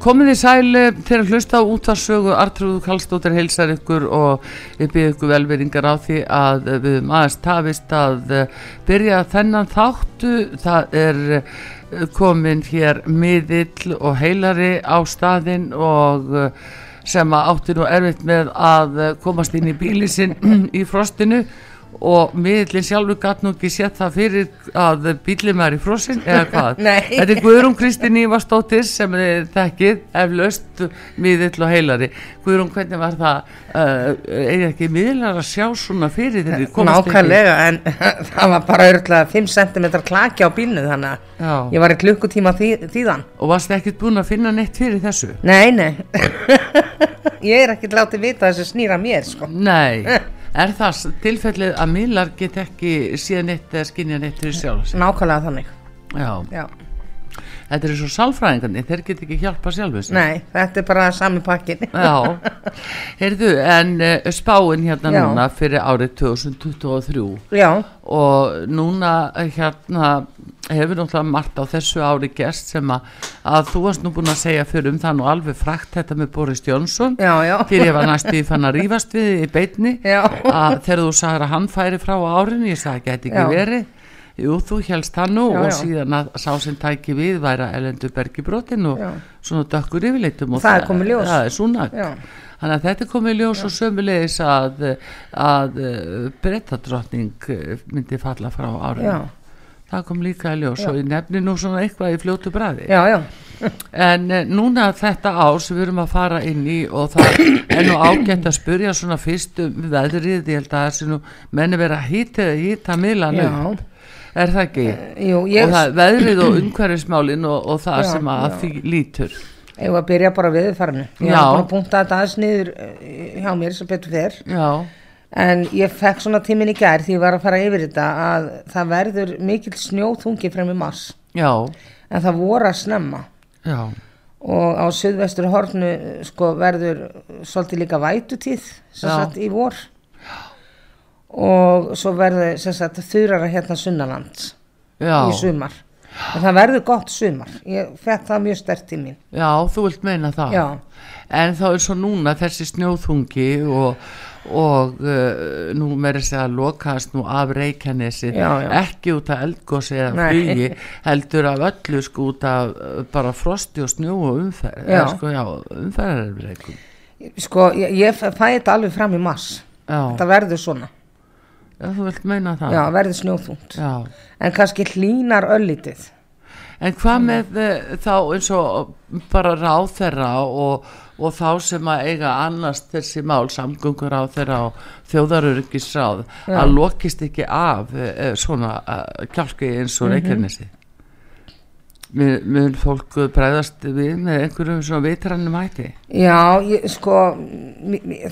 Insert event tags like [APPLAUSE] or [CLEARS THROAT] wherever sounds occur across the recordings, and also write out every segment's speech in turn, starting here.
Komið í sæli að hlusta á útvarsögu Artrúðu Kallstóttir heilsar ykkur og við byrjum ykkur velveringar á því að við höfum aðeins tafist að byrja þennan þáttu það er komin hér miðill og heilari á staðin og sem átti nú erfitt með að komast inn í bílisinn [CLEARS THROAT] í frostinu og miðlinn sjálfur gæt nú ekki sett það fyrir að bílið maður í frossin eða hvað? [LAUGHS] Þetta er Guðrún Kristinn Ívarstóttir sem þekkið eflaust miðill og heilari. Guðrún hvernig var það? Uh, eða ekki miðlar að sjá svona fyrir þegar þið komast ekki Nákvæmlega en [LAUGHS] það var bara örgulega 5 cm klaki á bílnu þannig að ég var í klukkutíma því, þýðan. Og varst þið ekkert búin að finna neitt fyrir þessu? Nei, nei. [LAUGHS] Ég er ekkert látið vita þessu snýra mér sko. Nei Er það tilfellið að miðlar get ekki síðan eitt eða skinja neitt fyrir sjálf? Nákvæmlega þannig. Já. Já. Þetta er svo sálfræðingarnir, þeir get ekki hjálpa sjálfu sig. Nei, þetta er bara sami pakkin. Já. [LAUGHS] Heyrðu, en uh, spáin hérna Já. núna fyrir árið 2023. Já. Og núna hérna hefur náttúrulega margt á þessu ári gest sem að, að þú varst nú búin að segja fyrir um það nú alveg frækt þetta með Boris Jónsson já, já. fyrir ég var næst í fann að rýfast við í beitni að þegar þú sagði að hann færi frá árinu, ég sagði að þetta ekki verið. Jú, þú helst hann nú og síðan að sá sem tæki við væri að Elendur Bergi brotin og svona dökkur yfirleitum og það, það er komið ljós. það er svona þannig að þetta er komið ljós já. og sömulegis að, að brettadrottning myndi falla frá árinu það kom líka í ljós já. og ég nefni nú svona eitthvað í fljótu bræði já, já. en e, núna þetta ár sem við erum að fara inn í og það er nú ágænt að spurja svona fyrst um veðrið, ég held að það sé nú menni vera hýtt að mila nú er það ekki? E, jú, ég... og það veðrið og umhverfismálin og, og það sem að því lítur. Ég var að byrja bara viðfarnu ég var bara að punta þetta aðeins niður hjá mér sem betur fer. Já en ég fekk svona tímin í gær því ég var að fara yfir þetta að það verður mikill snjóþungi frem í mars Já. en það voru að snemma Já. og á söðvestur hornu sko, verður svolítið líka vætutíð sagt, í vor Já. og svo verður þurrara hérna sunnaland í sumar en það verður gott sumar ég fekk það mjög stert í mín Já, þú vilt meina það Já. en þá er svo núna þessi snjóþungi og og uh, nú meður þess að lokast nú af Reykjanesi. Ekki út af eldgósi eða flugi heldur af öllu sko út af uh, bara frosti og snjó og umferð já. sko já, umferðarreikum sko ég, ég fæ þetta alveg fram í mass já. þetta verður svona. Já þú vilt meina það. Já verður snjóþúnt en kannski hlínar öllitið en hvað með uh, þá eins og bara ráð þeirra og og þá sem að eiga annars þessi mál samgöngur á þeirra á þjóðarurikisráð að lokist ekki af e, svona e, kjálki eins og mm -hmm. reykjarnesi mun fólk bregðast við með einhverjum svona vitrannum hætti? Já, ég, sko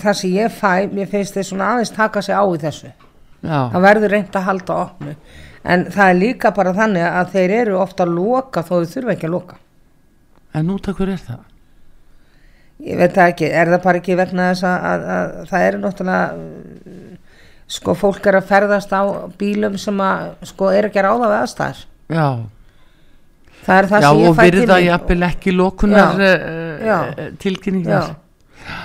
það sem ég fæ, mér finnst þeir svona aðeins taka sig á í þessu. Já. það verður reynd að halda opnu en það er líka bara þannig að þeir eru ofta að loka þó þau þurfa ekki að loka. En út af hverju er það? ég veit það ekki, er það bara ekki vegna þess að, að, að það eru náttúrulega sko fólk er að ferðast á bílum sem að sko er ekki að ráða við aðstæðar já, það er það já sem ég og fæ til virða jafnvel ekki lokunar Já, uh, já. tilkynningar. Já.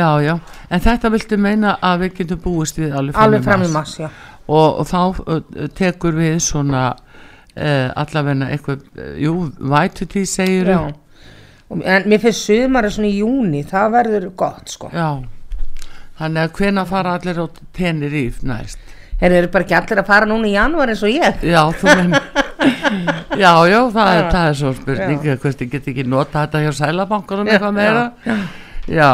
já, já, en þetta viltu meina að við getum búist við alveg fram, alveg fram í mass, já og, og þá tekur við svona uh, allavegna eitthvað, jú, vætutí segir Já. Og- En mér finnst sumari svona í júni, það verður gott sko. já þannig að hvena fara allir á tenir í næst Þeir eru bara ekki allir að fara núna í janúar eins og ég. já, þú menn [LAUGHS] já, já, það, er, Já. það er svo spurning hvort ég get ekki nota þetta hjá sælabankunum Já, eitthvað meira já,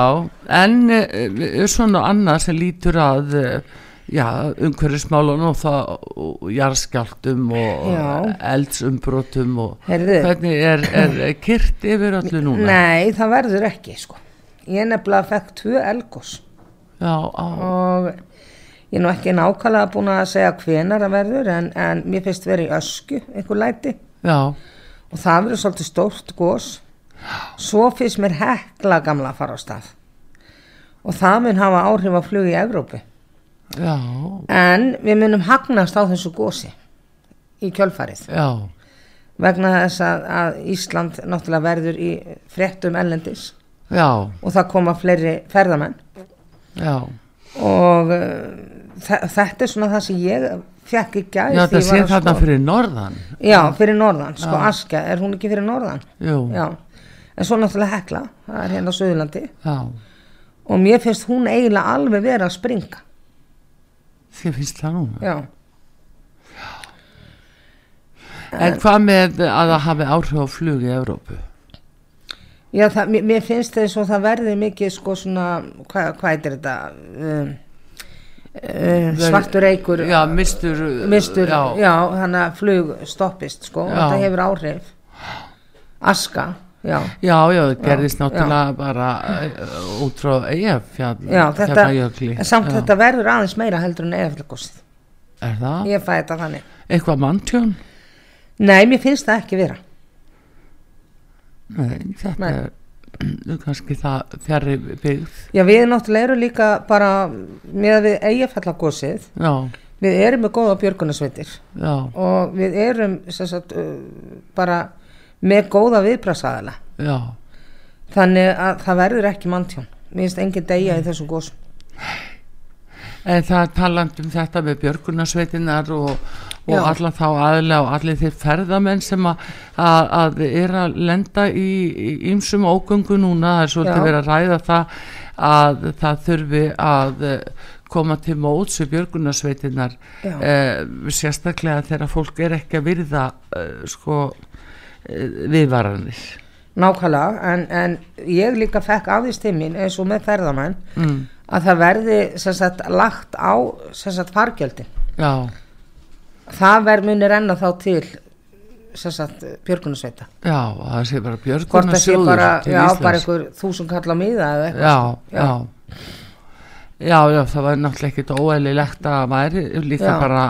en uh, svona annað sem lítur að uh, já, umhverfismálun og það og jarðskjáltum og Já. eldsumbrotum og Heyrðu. hvernig er, er kyrt yfir öllu núna Nei, það verður ekki sko. Ég nefnilega fekk tvö elgos já, og ég er nú ekki nákvæmlega búin að segja hvenar það verður en, en mér finnst verið ösku, einhver læti já, og það verður svolítið stórt gos. Svo finnst mér hekla gamla að fara á stað og það mun hafa áhrif á flug í Evrópu. Já, En við munum hagnast á þessu gósi í kjölfarið. Já. Vegna þess að, að Ísland náttúrulega verður í fréttum ellendis já, og það koma fleiri ferðamenn. Já. Og uh, þe- þetta er svona það sem ég fekk í gæð já, það sé þarna fyrir norðan. Já, fyrir norðan, sko Askja, er hún ekki fyrir norðan? en svo náttúrulega Hekla, það er hérna á Suðurlandi. Já, og mér finnst hún eiginlega alveg vera að springa þið finnst það núna? Já, En hvað með að það hafi áhrif á flug í Evrópu? Já, það, mér, mér finnst þess að það verði mikið sko svona, hvað, hvað er þetta, um, uh, svartur eikur, Já, mistur mistur, já, já, þannig að flug stoppist sko, Já. þetta hefur áhrif, aska, já, já, já, það gerðist náttúrulega bara uh, út frá Eyjafjall Fjallajökli. en samt þetta verður aðeins meira heldur en eðaflagosið, Er það? ég fæ þetta þannig. Eitthvað manntjón? Nei, mér finnst það ekki vera, Nei, þetta Nei. er [CLEARS THROAT] kannski það fjarrri byggð já, við náttúrulega erum líka bara með að við eigafallagosið, Já, við erum með góða björgunarsveitir, já, og við erum sagt, bara með góða viðbrasaðala já. Þannig að það verður ekki manntjón. Mér finnst engin degja í þessum gósum En það taland um þetta með björgunarsveitinnar og, og alla þá aðlega og allir þeir ferðamenn sem að, að, að er að lenda í ýmsum ógöngu núna, það er svolítið verið að ræða það að það þurfi að eh, koma til móts við björgunarsveitinnar Já. eh, sérstaklega þegar fólk er ekki að virða eh, sko viðvaranir. Nákvæmlega en, en ég líka fekk aðeins til mín eins og með ferðamenn mm. að það verði sagt lagt á sagt fargjöldin. Já, það verð muni renna þá til björgunarsveita. Já, það sé bara hvort það sé bara, já, bara einhver þúsund kall á miða eða eitthvað Já. já. já, já, það var náttúrulega ekkit óæðilegt að væri líka Já. bara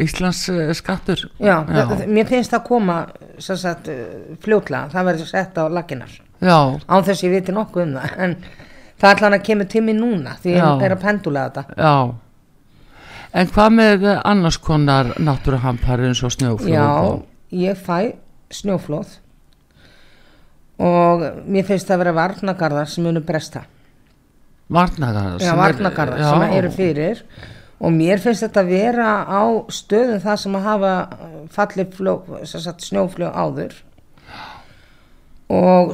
Íslands skattur Já, Já. mér finnst það koma sem sagt uh, fljótlega, það verður sett á laginar án þess ég viti nokkuð um það en það er allan að kemur tími núna því ég er að pendulega þetta. Já. En hvað með annars konar náttúruhampari eins og snjóflóð Já, ég fæ snjóflóð. Og mér finnst það að vera varnagarðar sem munu bresta. Varnagarðar Já, sem er- varnagarðar sem eru fyrir og mér finnst þetta vera á stöðum það sem að hafa uh, fallið snjófljóð áður. Og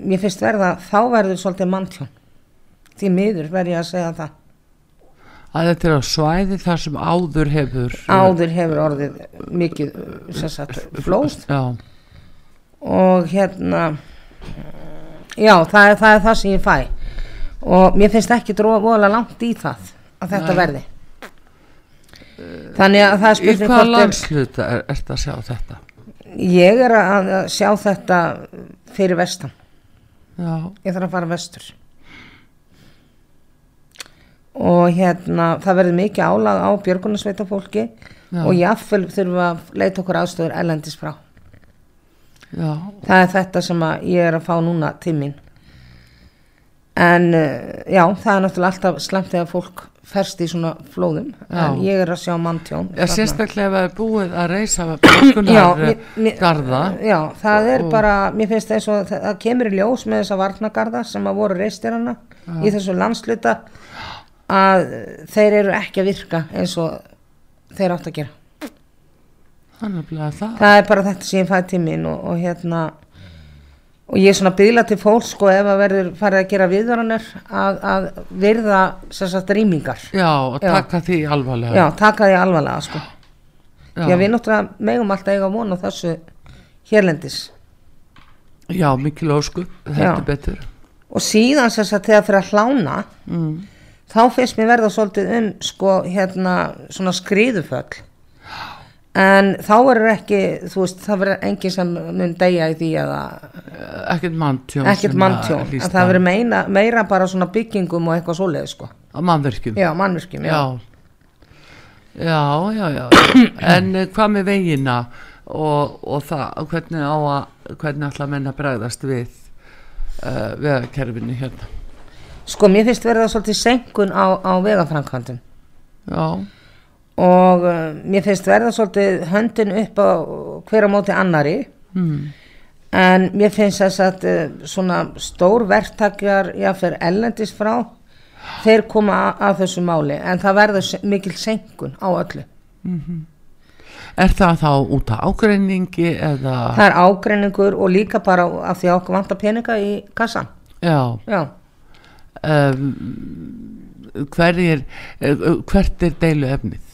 mér finnst verða þá verður svolítið manntjón. Því miður verð ég að segja það. Að þetta er á svæði þar sem áður hefur áður hefur orðið mikið sagt, flóð. Já, og hérna já, það er, það er það sem ég fæ. Og mér finnst ekki dróða langt í það að þetta Nei. verði þannig að það er í spurning hvaða hvort er, landsluta er, þetta að sjá þetta? Ég er að sjá þetta fyrir vestan. Já, ég þarf að fara vestur. Og hérna það verður mikið álag á björgunarsveita fólki Já. og jáfnvel þurfum að leita okkur aðstöður ellendis frá. Já, það er þetta sem ég er að fá núna mín en uh, já, það er náttúrulega alltaf slemt þegar fólk ferst í svona flóðum Já. en ég er að sjá manntjón Já, sérstaklega ef það er búið að reysa Já, bókunar mér- mér- garða. Já, það er Og- bara, mér finnst eins og það, það kemur í ljós með þessa varnagarða sem að voru reistir hana í þessu landsluta að þeir eru ekki að virka eins og þeir átt að gera. Þannig að það. Það er bara þetta sem ég fæði tímin og, og hérna og ég er svona byggla til fólk sko ef að verður farið að gera viðvaranir að, að virða sem sagt rýmingar. Já, og Já. taka því alvarlega. Já, taka því alvarlega sko. Já, að við náttúrulega megum alltaf eiga von á þessu hérlendis. Já, mikil ósku, þetta Já. er betur. og síðan sagt þegar fyrir að hlána Mm. þá finnst mér verða svolítið um sko hérna svona skriðuföll en þá verður ekki þú veist það verður enginn sem mun deyja í því eða Ekkert manntjón. ekkert manntjón að að það verður meina, meira bara svona byggingum og eitthvað svoleið sko Á mannverkjum. já mannvirkjum já. já. Já, já, já. [CLEARS THROAT] en eh, hvað með vegina og, og það, hvernig á að, hvernig að menna bregðast við uh, vegakerfinu hérna? sko mér finnst verða svolítið senkun á, á vegafrankvæmdum Já, og uh, mér finnst verða svolítið höndin upp á hver á móti annari mm. En mér finnst þess að uh, svona stór verktakjar, jáfnvegar ellendis frá, þeir koma að, að þessu máli en það verður mikil senkun á öllu. er það þá út af ágreiningi eða, Það er ágreiningur og líka bara af því að okkur vantar peninga í kassan. já, Já, um, hverjir, uh, hvert er deilu efnið?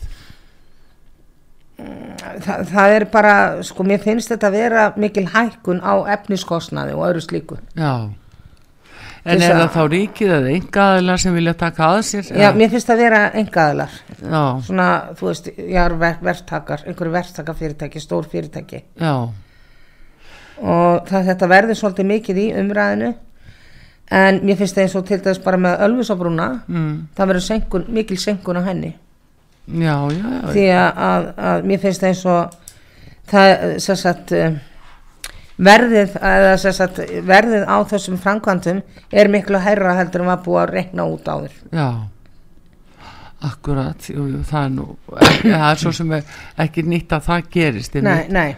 Þa, það er bara, sko, mér finnst þetta vera mikil hækkun á efniskostnaði og öðru slíku. Já, en er að- það þá ríkið eða engaðilar sem vilja taka að sér? Já, mér finnst það vera engaðilar. já, Svona, þú veist, ég er ver, verktakar, einhverju verktakarfyrirtæki, stór fyrirtæki. já, og það, þetta verður svolítið mikið í umræðinu en mér finnst það eins og til dæs bara með Ölfusabrúna mm. það verður senkun, mikil senkun á henni já, já, já, því að, að, að mér finnst það eins og það sagt eh, verðið, eða, sem sagt, verðið á þessum framkvæmdum er miklu hærra heldur en var búið að rekna út á þér Já, akkurat, jú, jú, það er nú, það er svo sem er ekki nýtt að það gerist nei, nei.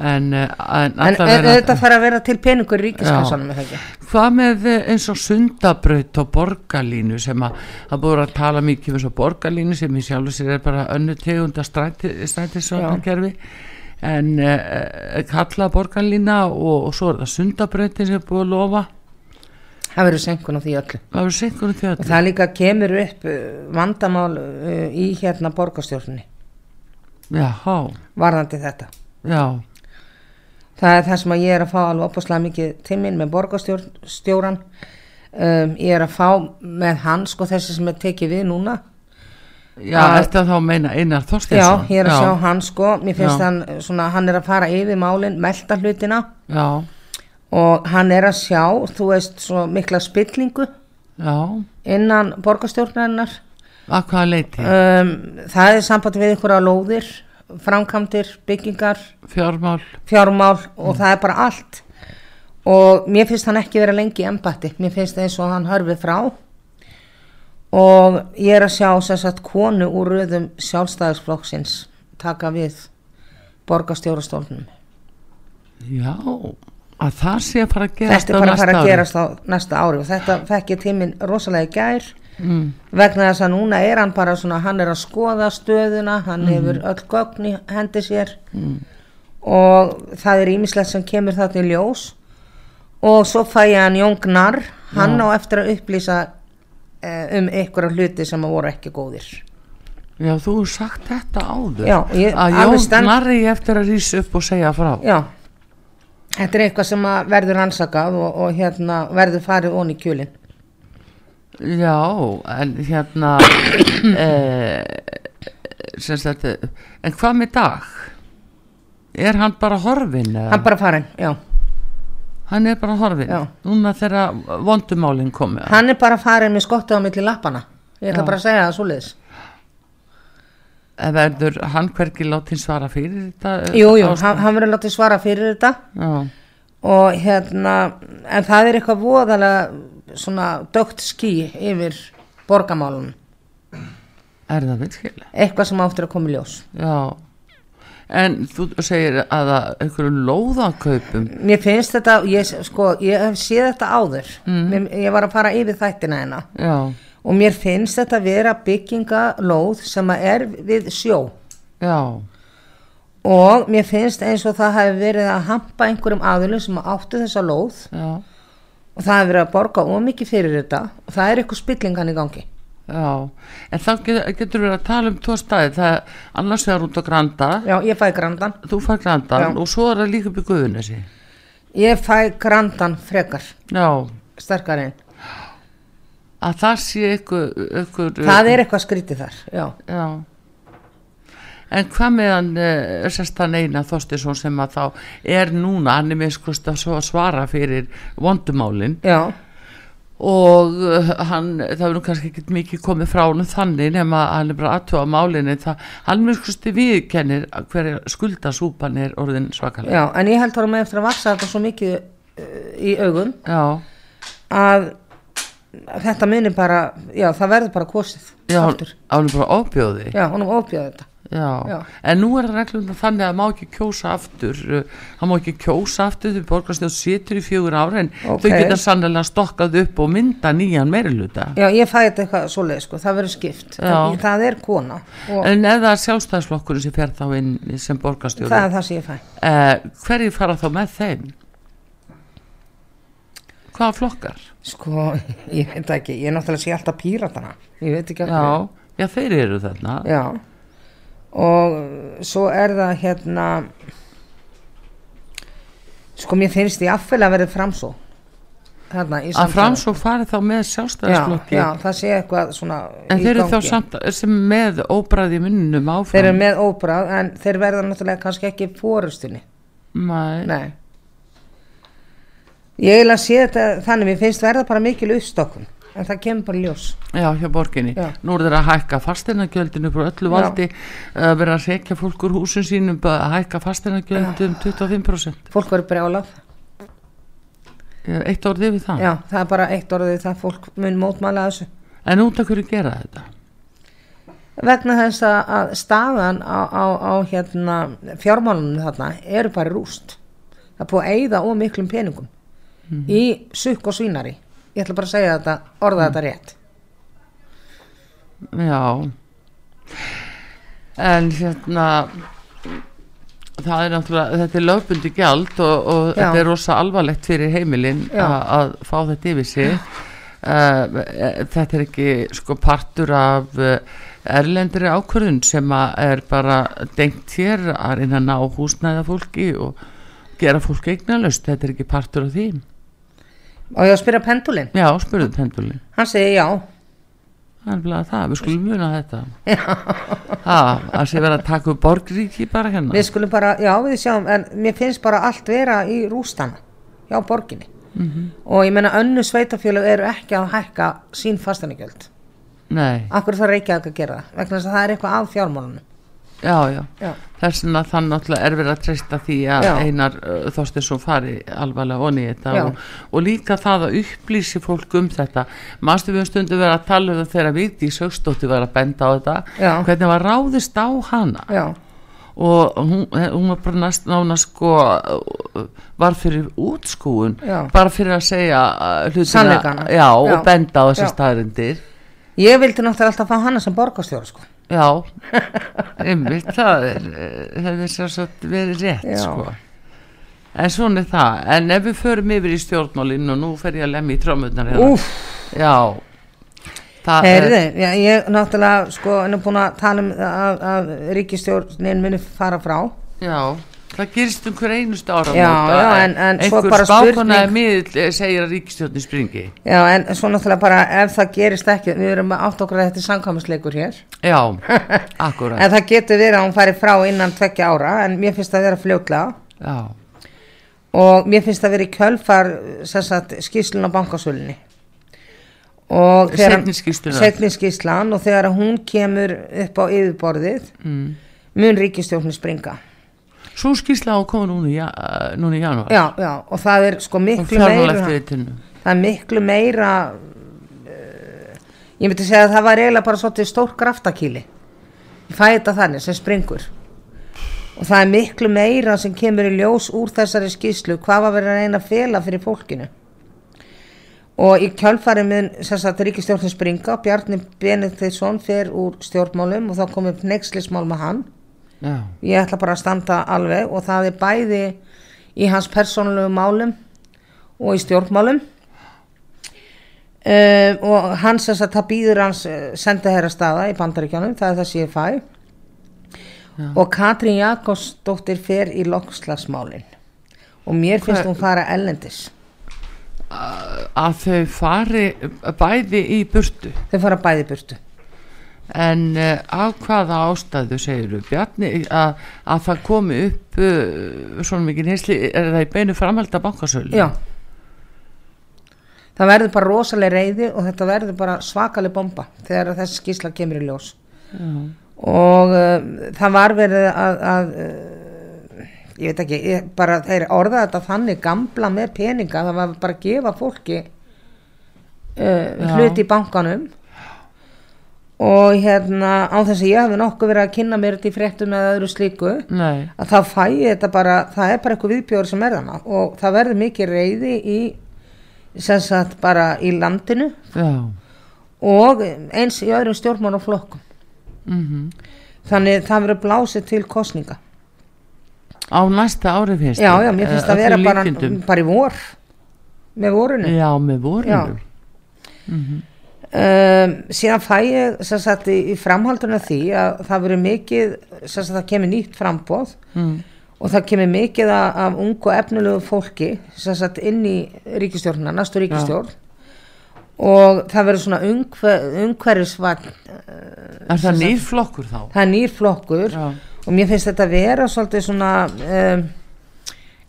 En, eh, en, en en e- þetta fara að vera til peningur ekki? hvað með eh, eins og sundabraut og borgarlínu sem að það búið að tala mikið um svo borgarlínu sem í sjálfu sér er bara önnu tegunda strætisvagnakerfi. En uh, kalla borgarlína og, og svo er það sundabrautin sem er búið að lofa. Það verður senkun á því öllu. Það verður senkunum því og öllu það líka kemur upp vandamál uh, í hérna borgarstjórnni já, varðandi þetta. já, Það er það sem ég er að fá alveg opaslega mikið tíminn með borgarstjóran. Um, ég er að fá með hann, sko þessi sem er tekið við núna. já, að þá meina Einar Já, Þorsteinsson ég er að sjá hann, sko. Mér finnst Já. hann, svona, hann er að fara yfir málinn, melta hlutina já, og hann er að sjá, þú veist, svo mikla spillingu já innan borgarstjórnarinnar. að hvaða leiti, Um, það er samband við einhverja lóðir, framkvæmdir, byggingar, fjármál. fjármál og það er bara allt. Og mér finnst hann ekki vera lengi í embatti, mér finnst eins og hann hörfið frá. Og ég er að sjá sem sagt konu úr röðum sjálfstæðisflokksins taka við borgarstjórastólnum. Já, að það sé að fara að gerast þetta er bara að fara að gerast á næsta ári. Og þetta fekk ég tíminn rosalega gær mm. vegna þess að núna er hann bara svona hann er að skoða stöðuna hann hefur öll gögn í hendi sér. Og það er ímislegt sem kemur það til ljós. Og svo fæ ég hann Jón Gnarr hann á eftir að upplýsa eh, um einhverja hluti sem voru ekki góðir. Já, þú hefur sagt þetta áður. Já, ég að Jón stend- Narri eftir að rýsa upp og segja frá. Já. Þetta er eitthvað sem verður ansakað og, og hérna verður farið onni í kjölin já, en hérna [COUGHS] eh, sem sagt en hvað með dag? Er hann bara horfin eða? hann bara farin, já. Hann er bara horfin Já. núna þegar vondumálinn komið hann er bara farin með skottu á milli lappana ég ætla Já. bara að segja það svoleiðis. En verður hann hvergi látin svara fyrir þetta eh, jú, hann, hann verður látið svara fyrir þetta. Já, og hérna en það er eitthvað voðalega svona dögt ský yfir borgamálunum er það virkilega? Eitthvað sem áttur að koma í ljós. Já. En þú segir að að einhverju lóðakaupum mér finnst þetta, ég, sko, ég hef séð þetta áður. Mm. ég var að fara yfir þættina hérna. Já, og mér finnst þetta vera byggingalóð sem að er við sjó. Já, og mér finnst eins og það hefur verið að hampa einhverjum aðilum sem áttu þessa lóð. Já og það hefur verið að borga ómikið fyrir þetta og það er eitthvað spillingan í gangi Já, en þá getur, við að tala um tvo staði, það er annars vegar út á Granda, já, ég fæ grandan þú fær Grandan Já. og svo er það líka í Guðunesi. ég fæ grandan frekar Já, sterkar einn, að það sé ykkur það er eitthvað skrítið þar já, Já. En hvað með hann, uh, sérst hann eina Þorstinsson sem að þá er núna, hann er með skust að svara fyrir vondumálin. Já, og uh, hann, það verður kannski ekki mikið komið frá hann þannig nema að hann er bara aðtúa málinni, það, hann með skusti viðkennir hverja skuldasúpan er orðin svakalega. já, en ég held að með eftir að vaksa þetta svo mikið uh, í augum Já, að þetta minni bara, já, það verður bara kosið já, hann hann er bara ofbjóði. já, honum ofbjöði þetta Já. Já. en nú er það reglum þannig að má ekki kjósa aftur uh, hann má ekki kjósa aftur því borgarstjóð situr í fjögur ára en Ok. þau geta sannlega stokkað upp og mynda nýjan meiriluta já, ég fæ þetta eitthvað svoleið, sko, það verður skipt. En það er kona og en eða sjálfstæðsflokkurinn sem fer þá inn sem borgarstjóð það er það sem ég fæ. Uh, hverju fara þá með þeim? Hvaða flokkar? Sko, [LAUGHS] ég veit ekki, ég er náttúrulega sé alltaf píratana. Já, já þeir eru þarna. Já, og svo er það hérna, sko mér finnst ég affæli að verði framsó, þarna í að framsó fari þá með já, sjálfstæðsflokki já, það sé eitthvað svona en í þeir eru þá gangi. samt sem með óbræði minnum áfram Þeir eru með óbrað, en þeir verða náttúrulega kannski ekki fórustunni, Nei. nei. Ég eiginlega sé þetta þannig, mér finnst verða bara mikil uppstokkun, en það kemur bara ljós. Já, hjá borginni. Já. Nú er þeir að hækka fasteinagjöldinu frá öllu valdi, uh, vera að rekja fólk úr húsin sínum að hækka fasteinagjöld um 25%. Fólk verður brjálað, Eh, Eitt orðið við það. já, það er bara eitt orðið það fólk mun mótmæla þessu. En út af hverju gera þetta? vegna þess að, að staðan á, á, á hérna fjármálunum þarna eru bara rúst það er búið að eyða of miklum peningum í sukk og svínari ég ætla bara að segja þetta, orða þetta rétt Já. En hérna, það er náttúrulega, þetta er lögbundi gjald og, og þetta er rosa alvarlegt fyrir heimilinn að fá þetta yfir sig. Uh, þetta er ekki sko partur af uh, erlendri ákvörðun sem er bara dengt hér að reyna að ná húsnæða fólki og gera fólk eignalust, þetta er ekki partur af því. Og ég að spyrja pendulin, Já, spurðu pendulin. hann segi já. Það er bara það, við skulum muna þetta. Ha, að sé vera að taka upp borgríki bara hérna. við skulum bara, já við sjáum en mér finnst bara allt vera í rústana hjá borginni. Og ég meina önnu sveitafjölu eru ekki að hækka sín fastanigjöld Nei, akkur það reykja ekki að gera það? Vegna þess að það er eitthvað af fjármálunum já, já. já, Þess vegna þann náttúrulega er verið að treysta því að Já. einar uh, Þorstinsson fari alvarlega onni í þetta og, og líka það að upplýsi fólk um þetta. Manstu við um stundu verið að tala um það þegar Vigdís Högstóttir var að benda á þetta, hvernig var ráðist á hana? Já, og hún, hún var bara næst nána sko var fyrir útskúun bara fyrir að segja uh, hlutina, já, og benda á Já. þessar staðrindir ég vildi náttúrulega alltaf fá hana sem borgarstjóra sko Já, einmitt, það er, eh, hefði sér satt verið rétt, Já. sko. En svona er það, en ef við förum yfir í stjórnmálinn og nú fer ég að lemja í trómurnar hérna. Já, það heyrði, já, ég náttúrulega sko er nú búin að tala um að, að ríkistjórnin muni fara frá já, það gerist um hver einustu ára. Já, já, en- en einhver bara spákona spurning- miðl segir að ríkistjórnin springi. já, en svo náttúrulega bara ef það gerist ekki, við erum að átt okkur að þetta er samkvæmisleikur hér Já, [LAUGHS] akkurat, en það getur verið að hún fari frá innan tvekja ára en mér finnst það vera fljótlega já, og mér finnst það vera í kjölfar skýslun á bankasölunni og þegar- Seinni skýrsluna. seinni skýslan og þegar hún kemur upp á yfirborðið mm. mun ríkistjórnin springa Svo skýrsla á koma núna í, ja, í janúar. já, já, og það er sko miklu meira það er miklu meira uh, ég myndi segja að það var eiginlega bara svolítið stór graftakíli ég fæ þetta þannig sem springur. Og það er miklu meira sem kemur í ljós úr þessari skýslu hvað var verið að reyna að fela fyrir fólkinu. Og í kjálfari mun sérstaklega ríkistjórnum springa Bjarni Benediktsson fer úr stjórnmálum og þá komum neykslismál með hann já, ég ætla bara að standa alveg og það er bæði í hans persónulegu málum og í stjórnmálum. Um, og hans þess að það býður hans senda herra staða í bandaríkjónum, það er það sem ég fæ. Og Katrín Jakobsdóttir fer í lokslagsmálin og mér finnst Hvað- hún fara ellendis að þau fari bæði í burtu? Þau fara bæði í burtu en uh, af hvaða ástæðu segir Bjarni að, að það komi upp uh, svona mikið nýsli er það í beinu framhald af bankasölu já. Það verður bara rosalega reyði og þetta verður bara svakaleg bomba þegar þessi skísla kemur í ljós. Og uh, það var verið að, að ég veit ekki, ég, bara þeir orða þetta þannig gamla með peninga það var bara að gefa fólki Já. hluti í bankanum og hérna á þess að ég hafi nokkuð verið að kynna mér þetta í fréttum eða öðru slíku Nei, að þá fæ ég þetta bara, það er bara eitthvað viðbjóður sem er þarna. Og það verður mikið reyði í sem sagt bara í landinu. Já. Og eins í öðrum stjórnmálaflokkum. Mm þannig það verður blásið til kostninga á næsta ári finnst já, já, mér finnst það vera öllum bara, bara í vor. Með vorinu. Já, með vorinu um, síðan fæ ég sagt í, í framhalduna því að það verður mikið sagt það kemur nýtt frambóð mm. og það kemur mikið af, af ungu efnulegu fólki sagt inn í ríkistjórnuna, næstu ríkistjórn og það verður svona umhver, umhverfisvagn er það nýr flokkur þá? Það er nýr flokkur. Já, og mér finnst þetta vera svolítið svona um,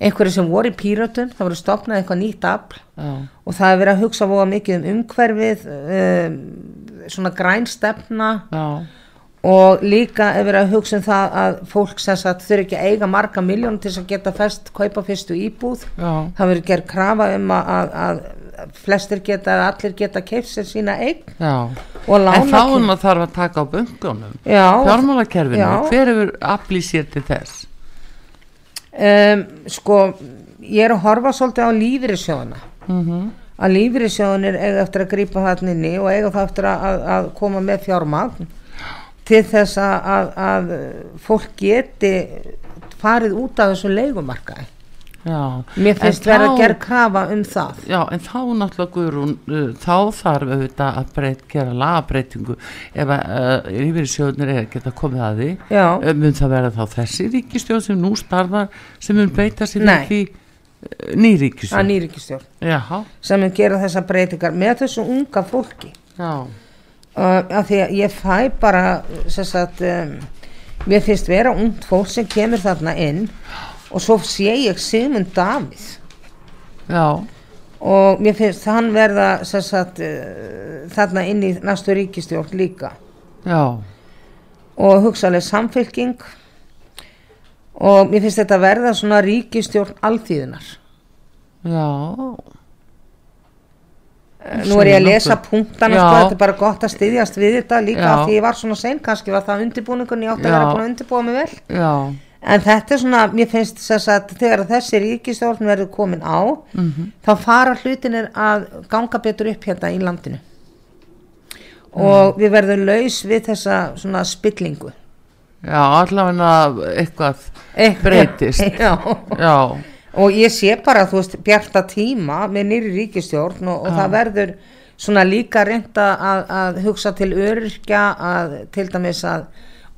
einhverju sem voru í píratum, það voru stopnað eitthvað nýtt afl já, og það er verið að hugsa voða mikið um umhverfið um, svona grænstefna já, og líka er verið að hugsa um það að fólk sem sagt þurfi ekki að eiga marga miljónum til þess að geta fest kaupa fyrstu íbúð. Já, það verið gerð krafa um að, að, að flestir geta, allir geta keift sér sína eign en þá er maður þarf að taka á böngunum já, fjármálakerfinu, Já. hver hefur aflýð sér til þess um, sko ég er að horfa svolítið á lífyrirsjóðuna mm að lífyrirsjóðunir eiga eftir að grípa þarna inni og eiga það eftir að, að, koma með fjármagn til þess að, að, fólk geti farið út af þessu leigumarkaði já, mér finnst verið að gera krafa um það. Já, en þá náttúrulega Guðrún, uh, þá þarf auðvitað að breyt, gera lagabreitingu ef uh, yfirsjóðnir er geta komið að því. já, Uh, mun það vera þá þessi ríkistjóð sem nú starfar sem mun beita sér því uh, ný að ríkistjóð? nýríkistjórn Jáhá, sem mun gera þessar breytingar með þessu unga fólki. Já, uh, af því að ég fæ bara sagt um, mér finnst vera ungt fólk sem kemur þarna inn og svo sé ég Sigmund Davíð. Já, og mér finnst hann verða sagt uh, þarna inn í næstu ríkistjórn líka. Já, og hugsaðlega samfylking. Og mér finnst þetta verða svona ríkistjórn alþýðunar já, Eh, nú er ég að lesa Já. sko, þetta er bara gott að styðjast við þetta líka því ég var svona sein kannski var það undirbúningun ég átti að vera búin að undirbúa mig vel. Já, en þetta er svona, mér finnst þess að þegar þessi ríkistjórn verður komin á mhm, þá fara hlutinir að ganga betur upp hérna í landinu. Og við verðum laus við þessa svona spillingu. Já, allavega eitthvað breytist. [LAUGHS] Já. Já, og ég sé bara, þú veist, bjarta tíma með nýri ríkistjórn og, og það verður svona líka reynda að, að hugsa til öryrkja að til dæmis að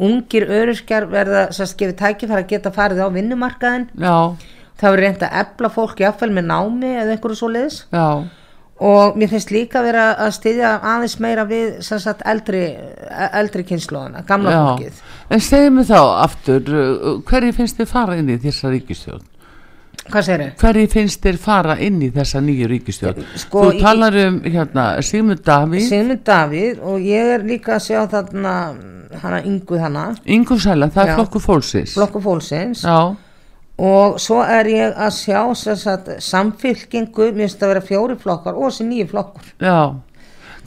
ungir öryrkjar verða sérst gefið tækifæri að geta farið á vinnumarkaðin já, það verður reynda að ebla fólk jáfnvel með námi eða einhverju svo leiðis já, og mér finnst líka vera að styðja aðeins meira við sagt eldri, eldri kynnslóðana, gamla já. fólkið. En segjum við þá aftur, uh, hverju finnst þið fara inn í þessa ríkistjórn? Hverju finnst þér fara inn í þessa nýju ríkistjórn? Sko, Þú talar um hérna, Sigmund Davíð, Sigmund Davíð og ég er líka að sjá þarna hana ynguð hana. Ingur Sæla, það Já. er flokku fólksins. flokku fólksins. Já, og svo er ég að sjá sagt, samfylkingu, mér finnst að vera fjóri flokkar og þessi nýju flokkur. Já.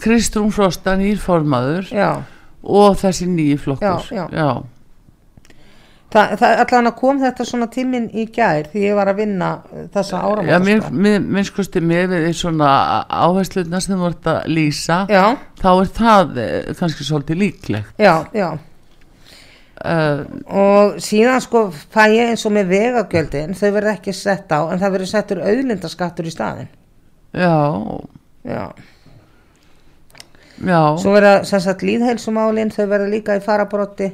Kristrún Frosta nýrformaður já, og þessi nýju flokkur. Já, já. já. Þa, það allan að kom þetta svona tíminn í gær því ég var að vinna uh, þessa Já, mér, mér, mér skusti mér við svona áherslutna sem þú ert að lýsa já, þá er það eh, kannski svolítið líklegt. Já, já. Uh, og síðan sko fæ ég eins og með vegagjöldin þau verða ekki sett á en það verður settur auðlindaskattur í staðin já, já, já. Svo verða sem sagt líðheilsumálin þau verða líka í farabrotti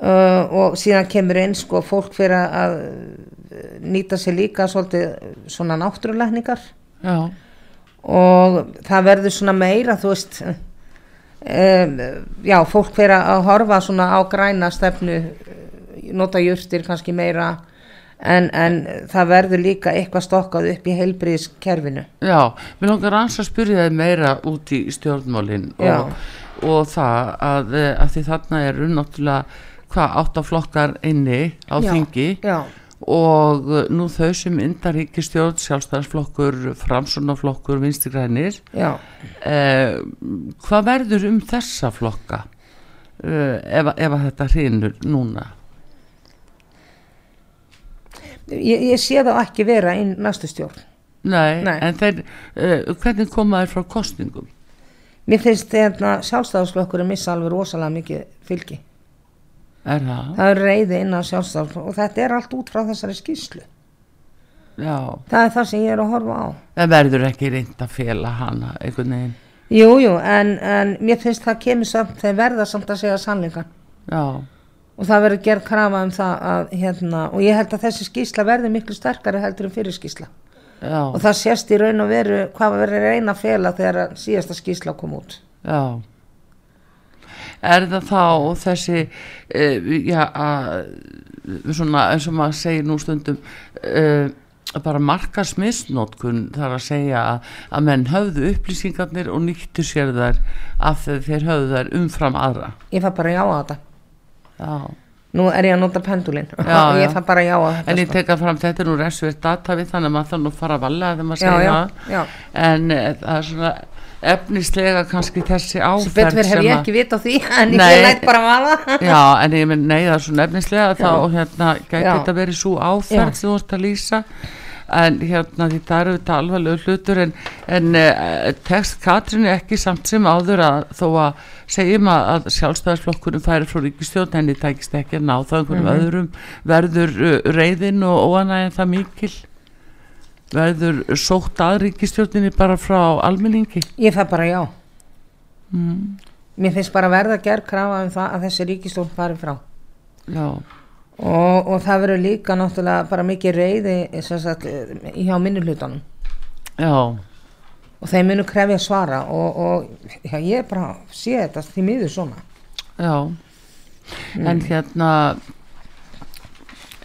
uh, og síðan kemur inn sko fólk fyrir að uh, nýta sér líka svolítið svona náttúrulækningar. Já, og það verður svona meira þú veist um, já, fólk fyrir að horfa svona á græna stefnu nota jurtir kannski meira en, en það verður líka eitthvað stokkað upp í heilbriðiskerfinu já mér langar að spyrja þið meira út í stjórnmálin og, og það að, eh, að því þarna eru náttúrulega hvað áttaflokkar inni á Já, þingi já, og uh, nú þau sem indaríkistjórn, sjálfstæðarsflokkur, framsunaflokkur, vinstigrænir, já eh, hvað verður um þessa flokka eh, ef, ef þetta hrinur núna? ég, ég sé þá ekki vera í næstu stjórn Nei, Nei. en þeir, eh, hvernig koma þeir frá kostningum? mér finnst þetta sjálfstæðarsflokkur missa alveg rosalega mikið fylgi Er það? það er reyði inn á sjálfstæðarsflokkur og þetta er allt út frá þessari skýslu Já, það er það sem ég er að horfa á. En verður ekki reynd að fela hana einhvern veginn? Jú, jú, en, en mér finnst það kemur samt, þeir verða samt að segja sannleikan Já, og það verður gerð krafa um það að hérna, og ég held að þessi skýsla verður miklu sterkari heldur en fyrir skýsla já, og það sést í raun og veru hvað verður reyna að fela þegar síðasta skýsla kom út. Já. Er það þá þessi, uh, já, að svona eins og maður segir nú stundum, uh, bara marka smisnótkun þar að segja að, að menn höfðu upplýsingarnir og nýttu sér þær af þeir höfðu þær umfram aðra. ég fær bara já á þetta Já. nú er ég að nota pendulin Já, [LAUGHS] og ég fær bara já á þetta En ég sko. teka fram þetta er nú resvert data við þannig að maður nú að fara að valega þegar maður segja já, já. En uh, það er svona efnislega kannski þessi áferð betur hef sem ég að- ekki vit á því [LAUGHS] en Nei. ég læt bara vaða Já, en ég minn, nei, það er svo nefnislega þá hérna gæti Já. þetta verið svo áferð Já. sem þú ert að lýsa en hérna því það eru þetta alvarlegu hlutur en, en uh, tekst Katrínu ekki samt sem áður að þó að segjum að, að sjálfstæðarsflokkurinn færi frá ríkistjórn henni tækist ekki að ná þá einhverjum Mhm. öðrum verður uh, reyðin og óanægin það mikil verður sótt að ríkistjórninni bara frá almenningi? Ég fær bara já. Mm. mér finnst bara verða gerð krafa um það að þessi ríkistjórn fari frá. Já, og, og það verður líka náttúrulega bara mikið reyði sagt, hjá minnulutunum já, og þeir munu krefja svara og, og já, ég bara sé þetta því miður svona. Já, en hérna,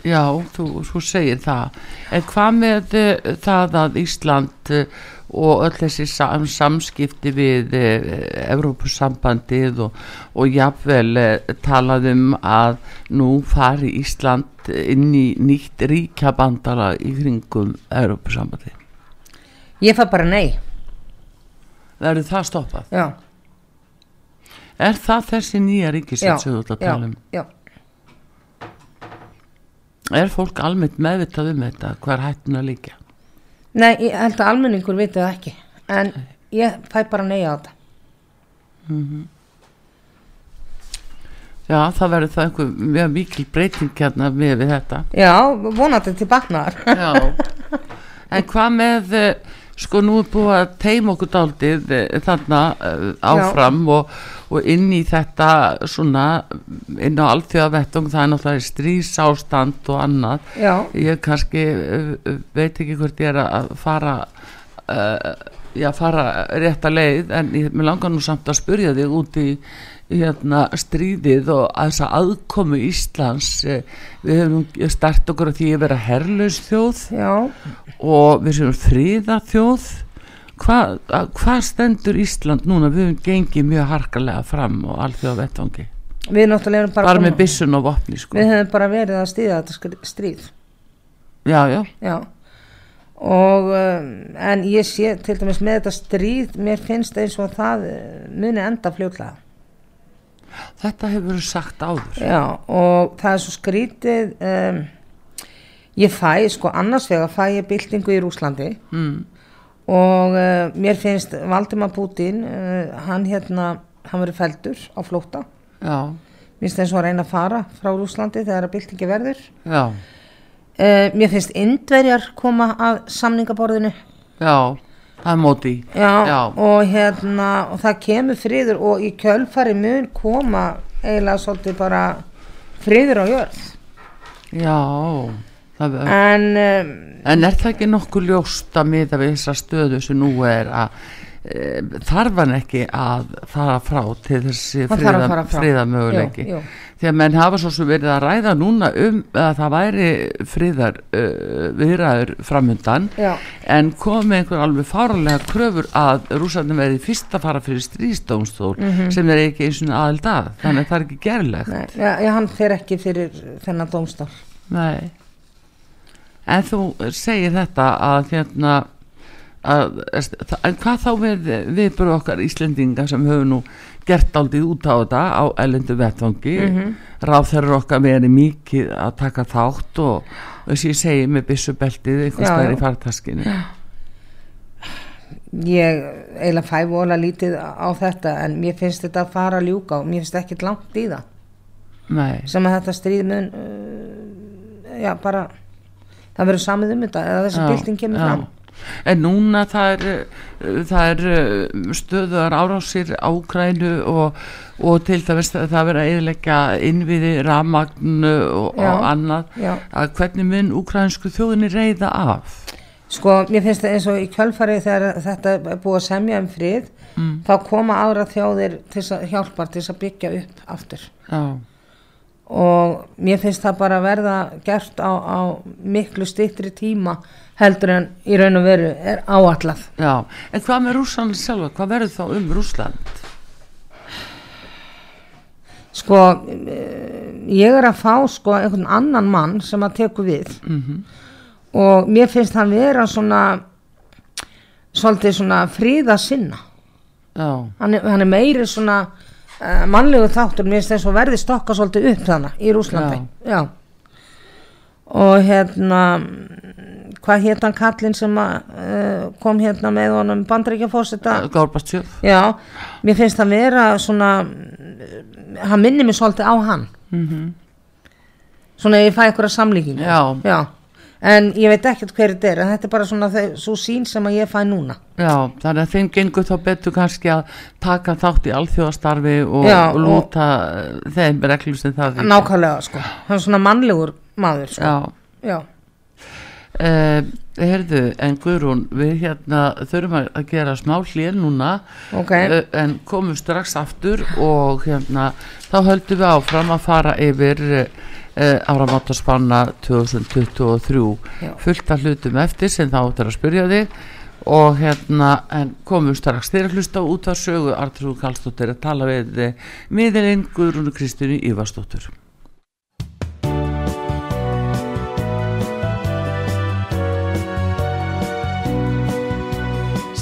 já, þú, þú segir það, en hvað með uh, það að Ísland uh, og öll þessi sam, samskipti við uh, Evrópusambandið og, og jafnvel uh, talað um að nú fari Ísland inn í nýtt ríkjabandala í kringum Evrópusambandið. ég fær bara nei Verður það stoppað? já, Er það þessi nýja já, ríkisett sem þú ert að já, tala um? já. Er fólk almennt meðvitað um þetta? Hvað er hættun að líka? nei, ég held að almenningur viti það ekki en ég fæ bara nei á þetta Já, það verður það einhver mjög mikil breyting hérna með við þetta. já, vonandi til baknar Já. [LAUGHS] En hvað með, eh, sko nú er búið að teima okkur daldið eh, þarna eh, áfram og, og inn í þetta svona, inn á alþjóða vettung, það er náttúrulega strísástand og annað. já, Ég kannski eh, veit ekki hvort ég er að fara, uh, já, fara rétta leið, en ég, langar nú samt að spurja þig út í hérna, stríðið og að þessa aðkomu Íslands eh, við höfum start okkur að því að vera herlaus þjóð já. og við séum fríða þjóð hvað hva stendur Ísland núna? Við höfum gengið mjög harkalega fram og alþjóða vettvangi við náttúrulega erum bara, bara með byssun og vopni sko. Við hefum bara verið að stýða þetta stríð. Já, já, já. Og um, en ég sé til dæmis með þetta stríð mér finnst eins og það eh, muni enda fljótlega þetta hefur verið sagt áður. Já, og það er svo skrítið um, ég fæ, sko annars vega fæ ég byltingu í Rúslandi mm. og uh, mér finnst Valdimar Putin uh, hann hérna, hann verið feldur á flóta, já, minnst eins og að reyna að fara frá Rúslandi þegar að byltingi verður. Já, uh, mér finnst indverjar koma að samningaborðinu. Já það er móti. Já, Já. og hérna og það kemur friður og í kjölfari mun koma eiginlega svolítið bara friður á jörð. Já það, en um, en er það ekki nokkuð ljóst að miða við þessa stöðu sem nú er að e, þarf hann ekki að fara frá til þessi að friða, því að menn hafa svo sem verið að ræða núna um að það væri friðar uh, viðræður framundan Já. en komi einhver alveg fáralega kröfur að rúsarnir verði fyrst að fara fyrir stríðsdómstól sem er ekki eins og aðild að þannig að það er ekki gerlegt Nei, já, já, hann fer ekki fyrir þennan dómstál Nei. En þú segir þetta að hérna að, en hvað þá við viðbúru okkar Íslendinga sem höfum nú gert aldrei út á þetta á ellendu vettvangi mm. -hmm. ráð þeirra okkar verið mikið að taka þátt og þess að ég segi með staðar já. í fartaskinu ég eiginlega fæ vola lítið á þetta en mér finnst þetta að fara að ljúka og mér finnst ekkit langt í það Nei, sem að þetta stríð mun uh, já bara það verður samið um þetta eða þessi bylting kemur já. fram En núna það er, uh, það er uh, stöðuðar árásir á Úkrænu og, og til dæmis það verið að eðleggja innviði, ramagn og, Já. og annað já. að hvernig mun úkrænsku þjóðinni reyða af sko mér finnst það eins og í kjölfari þegar þetta er búið að semja um frið mm. þá koma aðra þjóðir til að hjálpar til að byggja upp aftur Já, og mér finnst það bara verða gert á, á miklu styttri tíma heldur en í raun og veru er áallað já, en hvað með Rúsland sjálfa, hvað verður þá um Rúsland? sko eh, ég er að fá sko einhvern annan mann sem að teku við. Mm og mér finnst hann vera svona svolítið svona fríða sinna Já, hann er, hann er meiri svona uh, mannlegu þáttur, mér finnst þess að verði stokka svolítið upp þannig í Rúslandi já. og hérna hvað hétt hann kallinn sem að, uh, kom hérna með honum bandrækjafósita já, mér finnst það vera svona hann minnir mig svolítið á hann. Mm svona ef ég fæ eitthvað já, en ég veit ekkert hver þetta er en þetta er bara svona svo sín sem að ég fæ núna. Já, þannig að þeim gengur þá betur kannski að taka þátt í alþjóðastarfi og, Já, og lúta og, þeim reglum sem það þykir. nákvæmlega sko, hann er svona mannlegur maður sko. Já, já. Uh, heyrðu, en Guðrún við hérna þurfum að að gera smá hlýr núna. Ok, uh, en komum strax aftur og hérna þá höldum við áfram að fara yfir uh, áramáttaspanna 2023 Já. fullt af hlutum eftir sem þá áttur að spyrja þig. Og hérna en komum strax þeir að hlusta út af sögu Artrúð Kallstóttir að tala við miðilinn Guðrúnu Kristínu Ívarsdóttur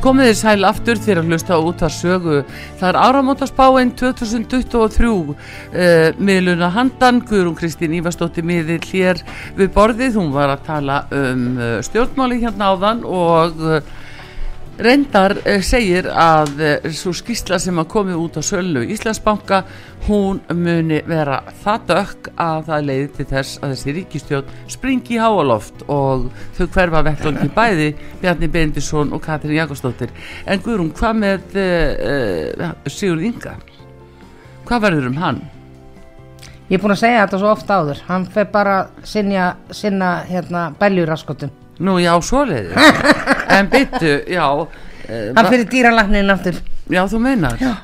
Komið þið sæl aftur þegar að hlusta út að sögu. Það er áramótaspáin 2023 uh, miðluna handan, Guðrún Kristín Ívarsdóttir miðil hér við borðið. Hún var að tala um uh, stjórnmáli hérna áðan og uh, reyndar uh, segir að uh, svo skýrsla sem að komið út á sölu Íslandsbanka, hún muni vera það dökk að það leiði til þess að þessi ríkistjórn springi í háaloft og þau hverfa vettlangi [LAUGHS] bæði Bjarni Bendisson og Katrin Jakobsdóttir. En Guðrún, hvað með uh, Sigurð Inga? Hvað verður um hann? ég er búin að segja þetta svo oft áður. Hann fer bara sinja, sinna hérna, beljuraskotum Nú, já, svoleiðis. [LAUGHS] en byttu, já. eh, hann fyrir dýralagnin aftur Já, þú meinar. Já.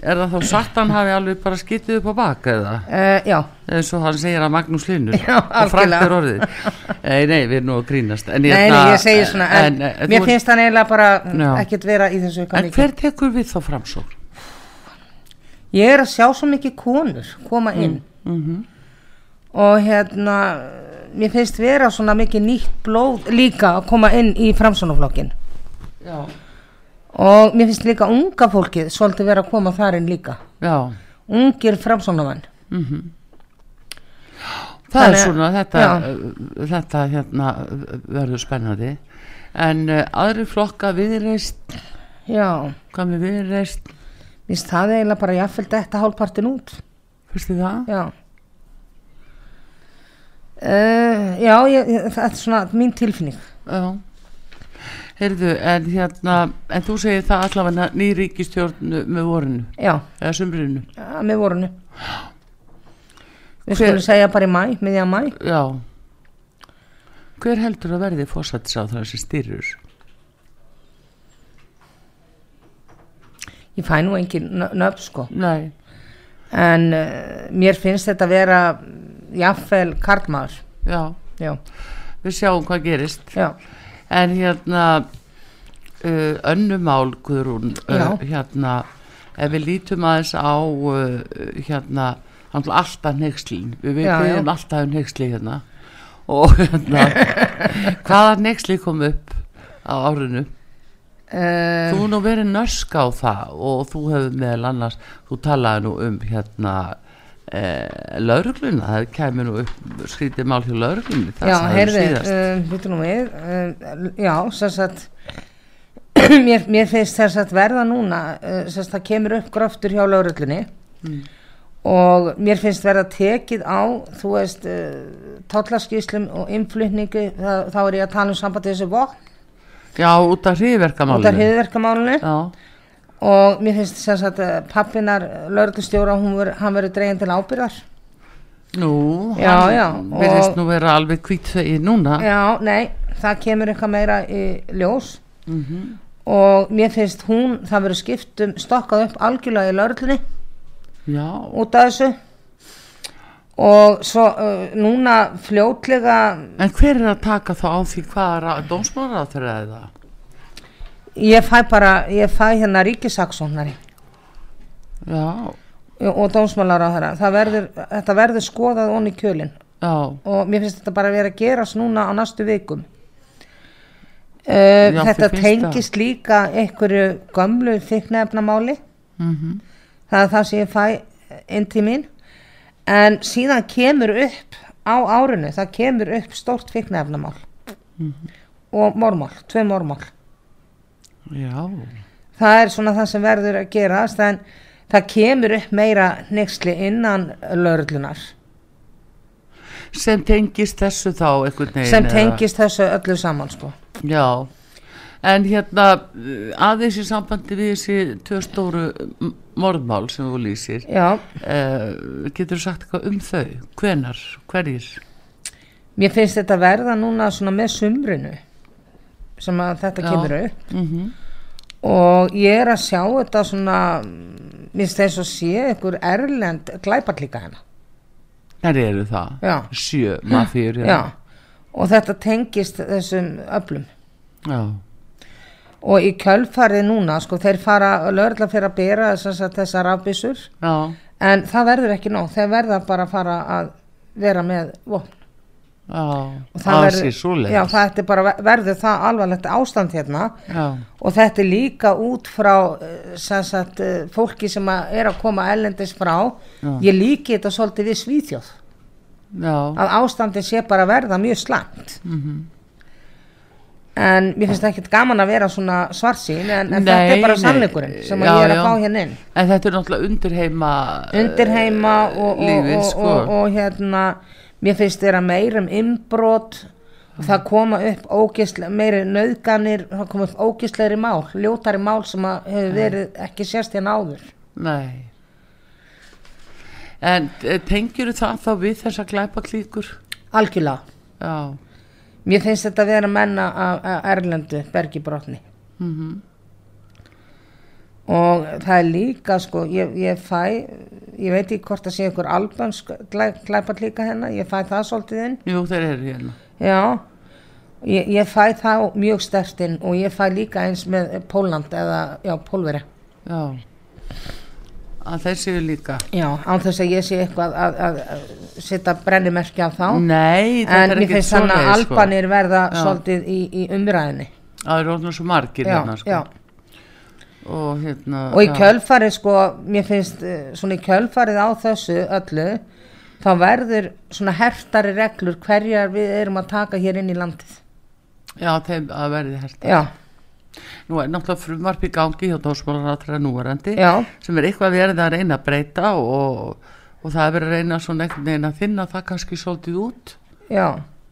Er það þá satt hann hafi alveg bara skýttið upp á bak eða? uh, já, eins og hann segir að Magnús Linur Já, og algjörlega. orðið nei, nei, við erum nú að grínast en, nei, nei, ég segi svona en, en, mér finnst hann eiginlega bara Já. ekkert vera í þessu en mikið. hver tekur við þá framsókn? ég er að sjá svo mikið konur koma inn Mm og hérna mér finnst vera svona mikið nýtt blóð líka að koma inn í framsónaflokkin já, og mér finnst líka unga fólkið svolítið vera að koma þar inn líka. Já. Ungir framsónavann það Þannig- er svona þetta, uh, þetta hérna uh, verður spennandi. En uh, aðri flokka viðreist já, hvað með viðreist mér finnst það eiginlega bara jafnveld þetta hálfpartin út. Fyrstu það? já Uh, já, ég, ég, það er svona mín tilfinning. Já. Heyrðu, en hérna en þú segir það allavega ný ríkistjórn með vorinu, já, eða sumrinu? Ja, með vorunu við skulum segja bara í mæ, miðja mæ Já. Hver heldur að verði fórsættis á það sem stýrur? ég fæ nú engin nö- nöfn sko. Nei, en uh, mér finnst þetta vera jafnvel karlmaður. Já, já, við sjáum hvað gerist. Já, En hérna uh, önnumál Guðrún uh, hérna ef við lítum aðeins á uh, hérna alltaf neykslin við byrjum alltaf um neysli hérna. Og hérna [LAUGHS] hvaða neysli kom upp á árinu? Uh, þú nú verið nörsk á það og þú hefur meðal annars þú talaði nú um hérna eh, laurugluna, það kemur nú upp skrítið mál hjá lauruglunni já, heyrði uh, býtum nú við uh, já, sem sagt [CLEARS THROAT] mér, mér finnst þess að verða núna uh, sem sagt það kemur upp gröftur hjá laurullunni Mm. og mér finnst verða tekið á þú veist tollaskíslum og innflutningu þá er ég að tala um sambandi þessu vopn. Já, út af út hriðverkamálinu af hriðverkamálinu já, og mér finnst sem sagt uh, pappinar laurullustjóra ver, hann verður dregin til ábyrðar nú Já, hann já, virðist og- nú vera alveg hvít þegi núna. Já, nei, það kemur eitthvað meira í ljós. Mhm. og mér finnst hún, það verður skiptum stokkað upp algjörlega í laurullunni já, út af þessu. Og svo uh, núna fljótlega en hver er að taka þá á því hvaða dómsmálar þeirra er það ég fæ bara, ég fæ hérna ríkisaksónari já, og dómsmálar á þeirra það verður, þetta verður skoðað onni kjölin já, og mér finnst þetta bara vera að gerast núna á næstu vikum. Uh, Já, þetta tengist líka einhverju gömlu þyknefnamáli mhm. Það er það sem ég fæ inn til mín. En síðan kemur upp á árinu, það kemur upp stórt fíknefnamál og mormál, tvei mormál já, það er svona það sem verður að gerast en það kemur upp meira nexli innan laurlunar sem tengist þessu þá sem eða- tengist þessu öllu saman sko. Já, en hérna aðeins í sambandi við þessi tvö stóru morðmál sem þú lýsir uh, getur þú sagt eitthvað um þau? Hvenar, hverjir? Mér finnst þetta verða núna svona með sumrinu sem að þetta Já. kemur upp. Mm og ég er að sjá þetta svona mér finnst þess að sé einhver erlend glæparlíka hérna. Hverjir eru það? Já. sjö, mafíur já, og þetta tengist þessum öflum. Já, og í kjölfarið núna sko þeir fara, lögregla fyrir að bera þessar, þessar rafbissur já, en það verður ekki nóg, þeir verða bara að fara að vera með vopn og það verður- já, það er bara, verður það alvarlegt ástand hérna. Já, og þetta er líka út frá eh, sem sagt, eh, fólki sem að er að koma ellendis frá. Já. ég líki þetta svolítið við Svíþjóð. Já, að ástandin sé bara verða mjög slæmt. Mhm. en mér finnst ekkert gaman að vera svona svarsýn en, en Nei, þetta er bara sannleikurinn sem ég er að fá hérna inn. En þetta er náttúrulega undirheima undirheima og, og, og, sko. og, og hérna mér finnst þeirra meira um innbrot og það koma upp ógisle, meiri nöðganir, það koma upp ógisleiri mál, ljótari mál sem að hefur verið ekki sérst hérna áður. Nei. En eh, tengirðu það þá við þessa glæpaklíkur? Algjörlega. Já, mér finnst þetta að vera menna að Erlendu bergibrotni mm og það er líka sko, ég, ég fæ ég veit ekki hvort það sé ykkur albansk glæpat líka hérna, ég fæ það svolítið inn. Jú, þeir eru hérna. Já ég, ég fæ það mjög sterkt inn og ég fæ líka eins með Póland eða, já, Pólveri Já. Að þeir séu líka. Já, án þess að ég sé eitthvað að, að, að setja brennimerki af þá. Nei, þetta en er mér ekki finnst þannig að sko. albanir verða Já. svolítið í, í umræðinni Það eru orðnir svo margir já, hérna sko. já og hérna og í kjölfarið sko mér finnst eh, svona í kjölfarið á þessu öllu þá verður svona hertari reglur hverjar við erum að taka hér inn í landið. Já, þeim að verði herta já, Nú er náttúrulega frumvarp í gangi hjá dósmálarátra núverandi já, sem er eitthvað verið að reyna að breyta og, og það er verið að reyna svona einhvern veginn að finna það kannski svolítið út. Já.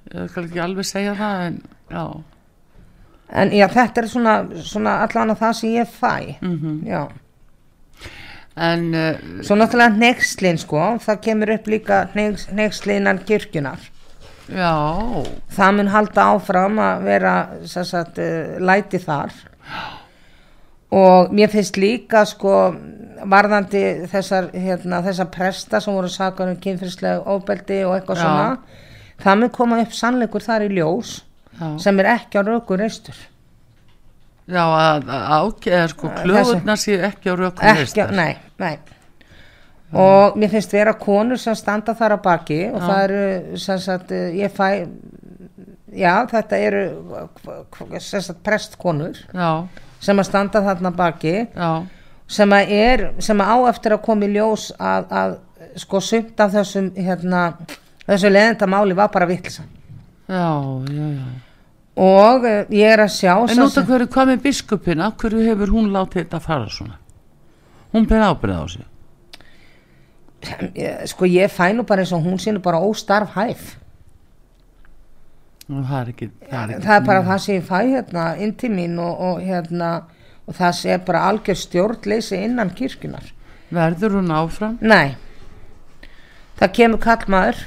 Ég kann ekki alveg segja það en já, en já þetta er svona, svona allan að það sem ég fæ. Mm já, en uh, svo náttúrulega neykslin sko það kemur upp líka neykslinan kirkjunar já. Það mun halda áfram að vera sagt, uh, læti þar. Og mér finnst líka sko varðandi þessar, hérna, þessar presta sem voru sakar um kynfyrslega óbeldi og eitthvað Já. svona það mun koma upp sannleikur þar í ljós já, sem er ekki á röku reistur. Já að ákveða sko klöfurnar séu ekki á rökum ekki, nei, nei. Og mér finnst vera konur sem standa þar að baki og Já. það eru sem sagt, ég fæ já, þetta eru sem sagt prestkonur já, sem að standa þarna baki já, sem að er, sem að á eftir að koma í ljós að, að sko sumt af þessum hérna, þessu leðendamáli var bara vittlisa já, já, já. Og eh, ég er að sjá En sem út af sagt- hverju, hvað með biskupin, af hverju hefur hún látið þetta fara svona? Hún ber ábyrð á sig. Sko ég fæ nú bara eins og hún sínur bara óstarf hæf Og það er ekki, það er ekki. það er bara það sem ég fæ hérna inn til mín og, og hérna og það sé bara algjör stjórnleysi innan kirkjunar Verður hún áfram? nei það kemur kallmaður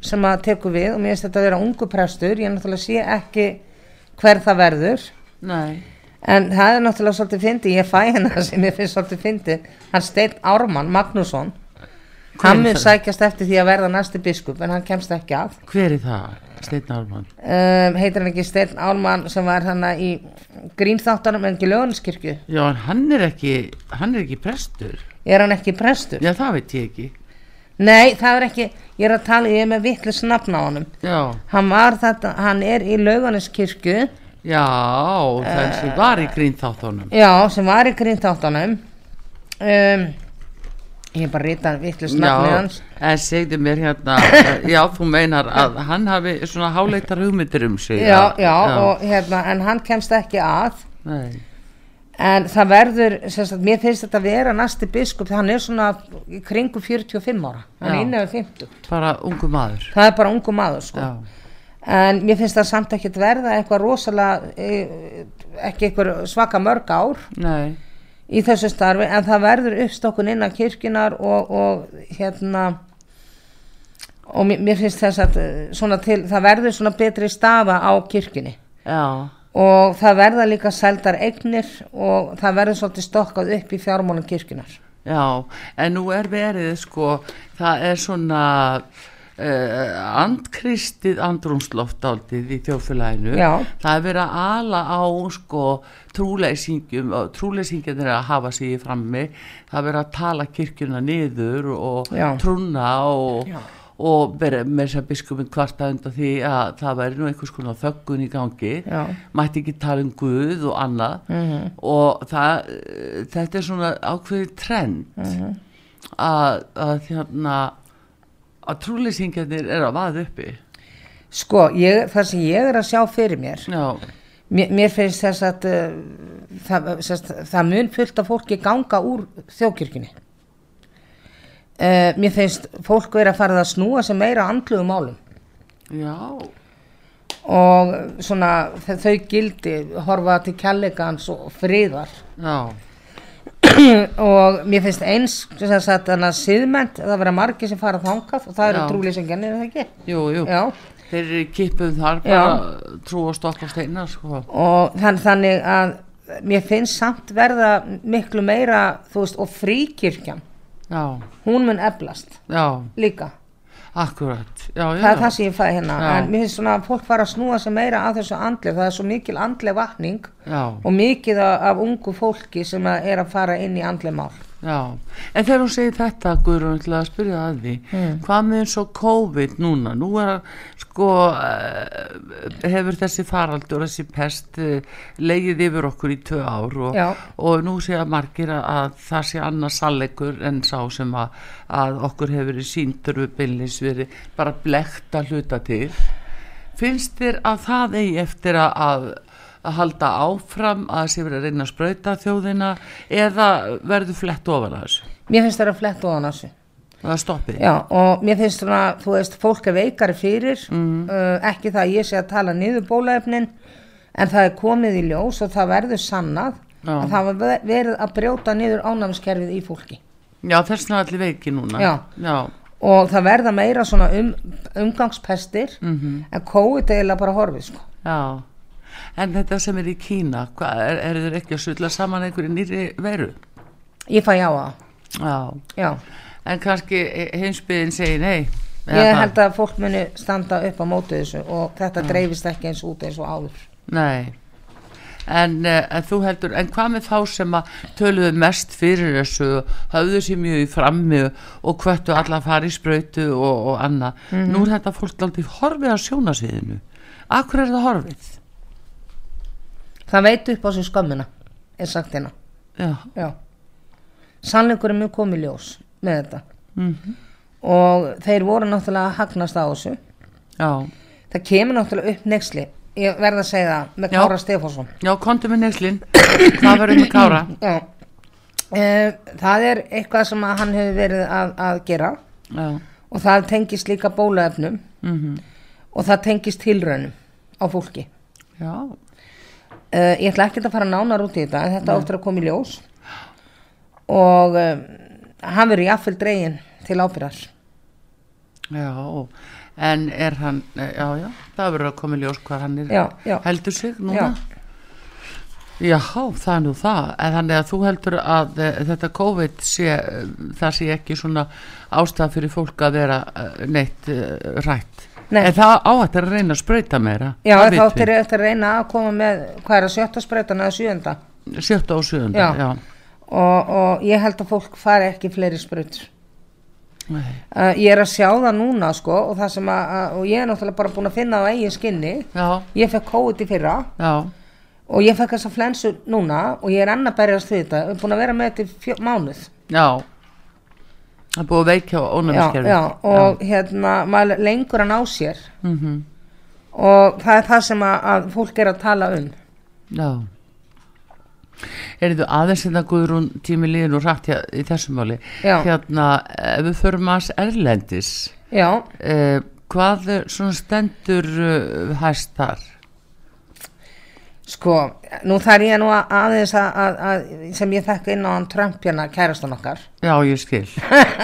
sem að tekur við og mér finnst þetta að vera ungu prestur ég náttúrulega sé ekki hver það verður nei, en það er náttúrulega svolítið fyndi ég fæ hennar sem ég finnst svolítið fyndi hann Steinn Ármann Magnússon hann mun sækjast eftir því að verða næsti biskup en hann kemst ekki að hver er það? Steinn Ármann. um, heitir hann ekki Steinn Ármann sem var hann í grínþáttanum en ekki lögunskirkju Já, en hann er ekki, hann er ekki prestur. er hann ekki prestur? Já, það veit ég ekki. Nei það er ekki ég er að tala, ég er með vitlis nafn á honum. Já, hann var þetta, hann er í lögunskirkju já, það sem var í grínþáttunum. já sem var í grínþáttanum um, ég er bara að rita vitlis nafni hans. Já, en segðu mér hérna, já, þú meinar að hann hafi svona háleitar hugmyndir um sig. já, já, og hérna, en hann kemst ekki að. Nei, en það verður, sagt, mér finnst þetta að vera næsti biskup, hann er svona í kringu 45 ára, hann er innan við 50, bara ungu maður. það er bara ungu maður sko, Já, en mér finnst það samt ekki verða eitthvað rosalega eh, ekki eitthvað svaka mörg ár nei, í þessu starfi, en það verður uppstokkun innan kirkjunar og, og hérna og mér, mér finnst þess að svona til, það verður svona betri staða á kirkjunni. Já, og það verða líka seldar eignir og það verður svolítið stokkað upp í fjármálum kirkjunar já, en nú er verið sko, það er svona uh, andkristið andrúnsloft áldið í þjóðfélaginu. Það er verið að ala á sko trúleysingjum og trúleysingjum er að hafa sig í frammi. Það er verið að tala kirkjuna niður og Já. trúna og, Já. Og með þess að biskupin kvarta undan því að það væri nú einhvers konar þöggun í gangi. Já. Mætti ekki tala um Guð og annað Mhm. og það, þetta er svona ákveðið trend Mhm. að, að hérna að trúleysingjarnir er að vaða uppi sko, ég, það sem ég er að sjá fyrir mér já, mér, mér finnst þess að uh, það, það mun fullt af fólki ganga úr þjóðkirkjunni uh, mér finnst fólk vera að fara að snúa sem meira andluðu málum. Já. Og svona þau gildi horfa til kjallegans og friðar. Já, [CLEARS THROAT] og mér finnst eins sem sagt þannig að síðment það vera margir sem fara þangað og það eru Já. trúlýsingjarnir er það ekki? Jú, jú. Já, þeir eru í kipum þar bara trú og stokk og steina sko. og þann, þannig að mér finnst samt verða miklu meira þú veist og fríkirkjan já, hún mun eflast. Já, líka. Akkurat. Já, já, það er það sem ég fæði hérna. En mér finnst svona að fólk fara að snúa sig meira að þessu andli það er svo mikil andli vakning já, og mikið af, ungu fólki sem að er að fara inn í andli mál. Já. En þegar hún segir þetta Guðrún til að spyrja að því. Mm. hvað með eins og COVID núna? Nú er að sko uh, hefur þessi faraldur þessi pest uh, leigið yfir okkur í tvö ár og, og nú sé að margir að, að það sé annars sannleikur en sá sem að, að okkur hefur verið síndur við byllis verið bara blekt að hluta til. Finnst þér að það eigi eftir að, að, að halda áfram að sé verið að reyna að sprauta þjóðina eða verður flett ofan að þessu? Mér finnst það að fletta ofan á þessu það stoppið Já, og mér finnst svona, þú veist, fólk er veikari fyrir, Mm. uh, ekki það að ég sé að tala niður bólaefnin, en það er komið í ljós og það verður sannað Já. að það var verið að brjóta niður ánæmiskerfið í fólki. já þess vegna allir veiki núna Já. já, Og það verða meira svona um, umgangspestir, Mhm. en COVID er eiginlega bara horfið, sko. já. en þetta sem er í Kína hvað, er, er þeir ekki að sulla saman einhverju nýri veru Ég fæ já á það, já, já. En kannski heimsbyðin segir nei. Ég held að fólk muni standa upp á móti þessu og þetta dreifist ekki eins út eins og áður. Nei. En, uh, en þú heldur, en hvað með þá sem að töluðu mest fyrir þessu höfðu sér mjög í frammi og hvöttu alla í sprautu og, og annað, nú er þetta fólk aldrei horfið á sjónasviðinu. Akkur er það horfið? Það veit upp á sig skömmina, er sagt hérna. Sannleikur er mjög komið ljós með þetta. mm og þeir voru náttúrulega að hagnast á þessu. Já, það kemur náttúrulega upp nexli ég verð að segja það með Já. Kára Stefánsson. Já, kontu með neyslin hvað verður með kára? [CLEARS THROAT] Já. Eh, það er eitthvað sem hann hefur verið að, að gera. Já, og það tengist líka bólaefnum mm og það tengist tilraunum á fólki. Já, uh, ég ætla ekki að fara nánar út í þetta en þetta áttur að koma í ljós. Og um, hann verður jafnvel dregin til ábyrðar já en er hann, eh, já, já það verður að koma í ljós hvað hann er Já, já. heldur sig núna Já. Já, það er nú það, en þannig að þú heldur að e, þetta COVID sé, e, það sé ekki svona ástæða fyrir fólk að vera neitt rætt. Nei. En það áhætt er að reyna að sprauta meira. Já, það eftir að reyna að koma með hvað er að sjötta spreytan eða sjöunda við. Sjötta og sjöunda, Já. Já. og, og ég held að fólk fari ekki fleiri Nei. uh, ég er að sjá það núna sko og það að, að og ég er náttúrulega bara búin að finna á eigin skinni Já, ég fekk COVID í fyrra já, og ég fekk þessa flensu núna og ég er enn að berjast við þetta ég er búin að vera með þetta í fjó, mánuð já. Það er búið að veikja á já, ónæmiskerfi. já, og hérna maður lengur hann á sér Mm og það er það sem að, að fólk er að tala um já. Er þið aðeins þetta Guðrún tími liðin og rætt í þessum máli? Já. Hérna, ef við förum að erlendis, já, Eh, hvað er svona stendur uh, hæst þar? sko nú þarf ég nú að, aðeins að, að, að sem ég þekka inn á hann Trump hérna kærastan okkar Já, ég skil.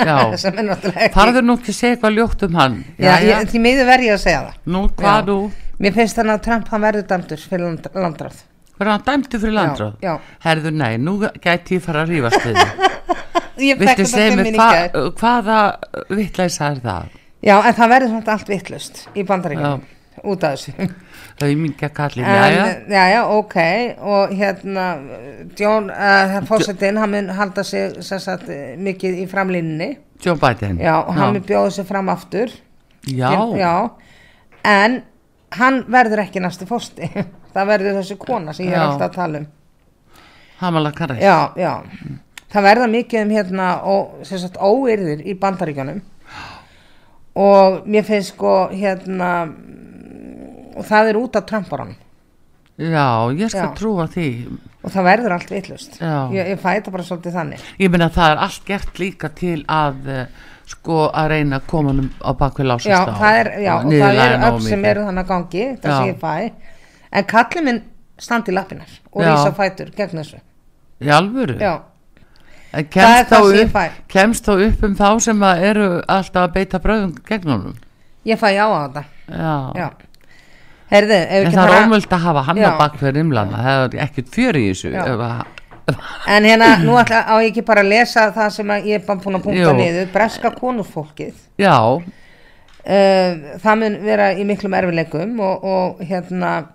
Já. [LAUGHS] er Farður nú ekki að segja eitthvað ljótt um hann? já, ég, því miður verð ég að segja það Nú, hvað Já. nú? Mér finnst þannig að Trump hann verður dæmdur fyrir land, landráð. Verður hann dæmdu fyrir landráð? Já, Herðu, nei, nú gæti ég fara að rífast við [LAUGHS] Viltu þetta segja í hva, hvaða vittlæsa er það? Já, en það verður svona allt vittlust í bandaríkjum. Út af þessu. [LAUGHS] Það er mingi að kalli, já, já. já, já, ok. Og hérna, John, uh, fórsetin, hann mun halda sig sagt, eh, mikið í framlínunni. Joe Biden. Já, og hann mun bjóða sig fram aftur. Já, já. En hann verður ekki næstu fórsti. [LAUGHS] það verður þessi kona sem ég er Já. alltaf að tala um. Hamala Karres. Já, já. Það verða mikið um hérna ó, sem sagt, óyrðir í bandaríkjunum og mér finnst sko hérna og það er út af Trumparan Já, ég skal Já. trúa því. og það verður allt vitlust Já. ég, ég fæta bara svolítið þannig Ég meina það er allt gert líka til að uh, sko að reyna að koma hann á bakvið lásast já, á. það er, já, og það nógu öll sem eru þannig að gangi það sem ég fæ en kallið minn standi lappinar og Já. rísa fætur gegn þessu Í alvöru? já, En Það er kemst þá, það sem ég upp, fæ. kemst þá upp um þá sem að eru alltaf að beita bröðum gegn honum? ég fæ já á þetta já. Já. Herðu, ef En ekki það er fara- ómöld að hafa hann Já. á bakfyrir rimlana, það er ekkert fjör í þessu. Já. ef að- En hérna, nú ætla á ég ekki bara að lesa það sem að ég er bara búin að punkta Jú. niður, breska konusfólkið. Já, Uh, það mun vera í miklum erfileikum og, og hérna,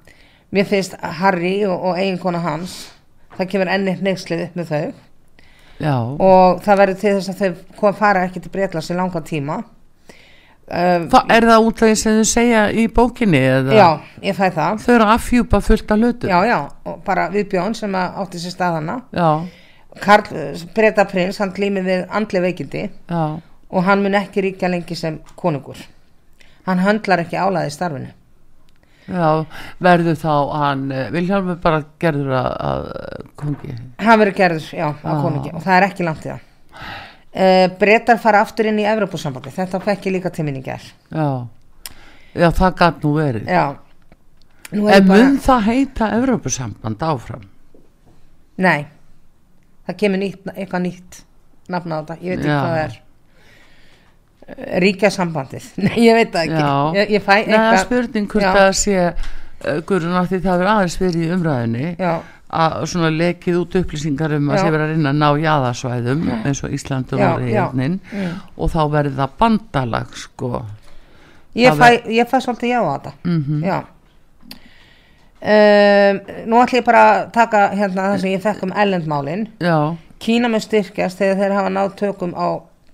mér finnst Harry og, og eiginkona hans, það kemur enni neykslið upp með þau já, og það verður til þess að þau kom fara ekki til Breitlands í langa tíma. Uh, Þa, er það út af því sem þau segja í bókinni eða? já, ég fæ það. Þau eru að afhjúpa fullt af hlutu. Já, já, bara viðbjón sem að átti sér staðana. Já, Karl Breta prins, hann glýmir við andli veikindi já, og hann mun ekki ríkja lengi sem konungur. Hann höndlar ekki álæði í starfinu. Já, verður þá hann, eh, Vilhjálmur bara gerður að, að kongi. Hann verður gerður, já, á Ah. konungi og það er ekki langt í það. Uh, Bretar fara aftur inn í Evrópusambandi, þetta fekk ég líka til minni ger. Já, já, það gæt nú verið. Já. Nú En bara, mun það heita Evrópusamband áfram? nei, það kemur nýtt, eitthvað nýtt nafn á þetta, ég veit ekki hvað það er. Ríkjasambandið, [LAUGHS] nei, ég veit það ekki. Já. Ég, ég fæ Nei, það er eitthvað, spurning hvort Já. það sé, uh, Guðrun, af því það er aðeins verið í umræðinni. já, að svona lekið út upplýsingar um að Já. sé verið að reyna að ná jaðasvæðum eins og Ísland og Já, Norriðin Mm. og þá verður það bandalag sko Ég Það fæ, ég fæ svolítið já á þetta mm Já um, Nú ætlum ég bara að taka hérna það sem ég fekk um ellendmálin já, Kína mun styrkjast þegar þeir hafa náð tökum á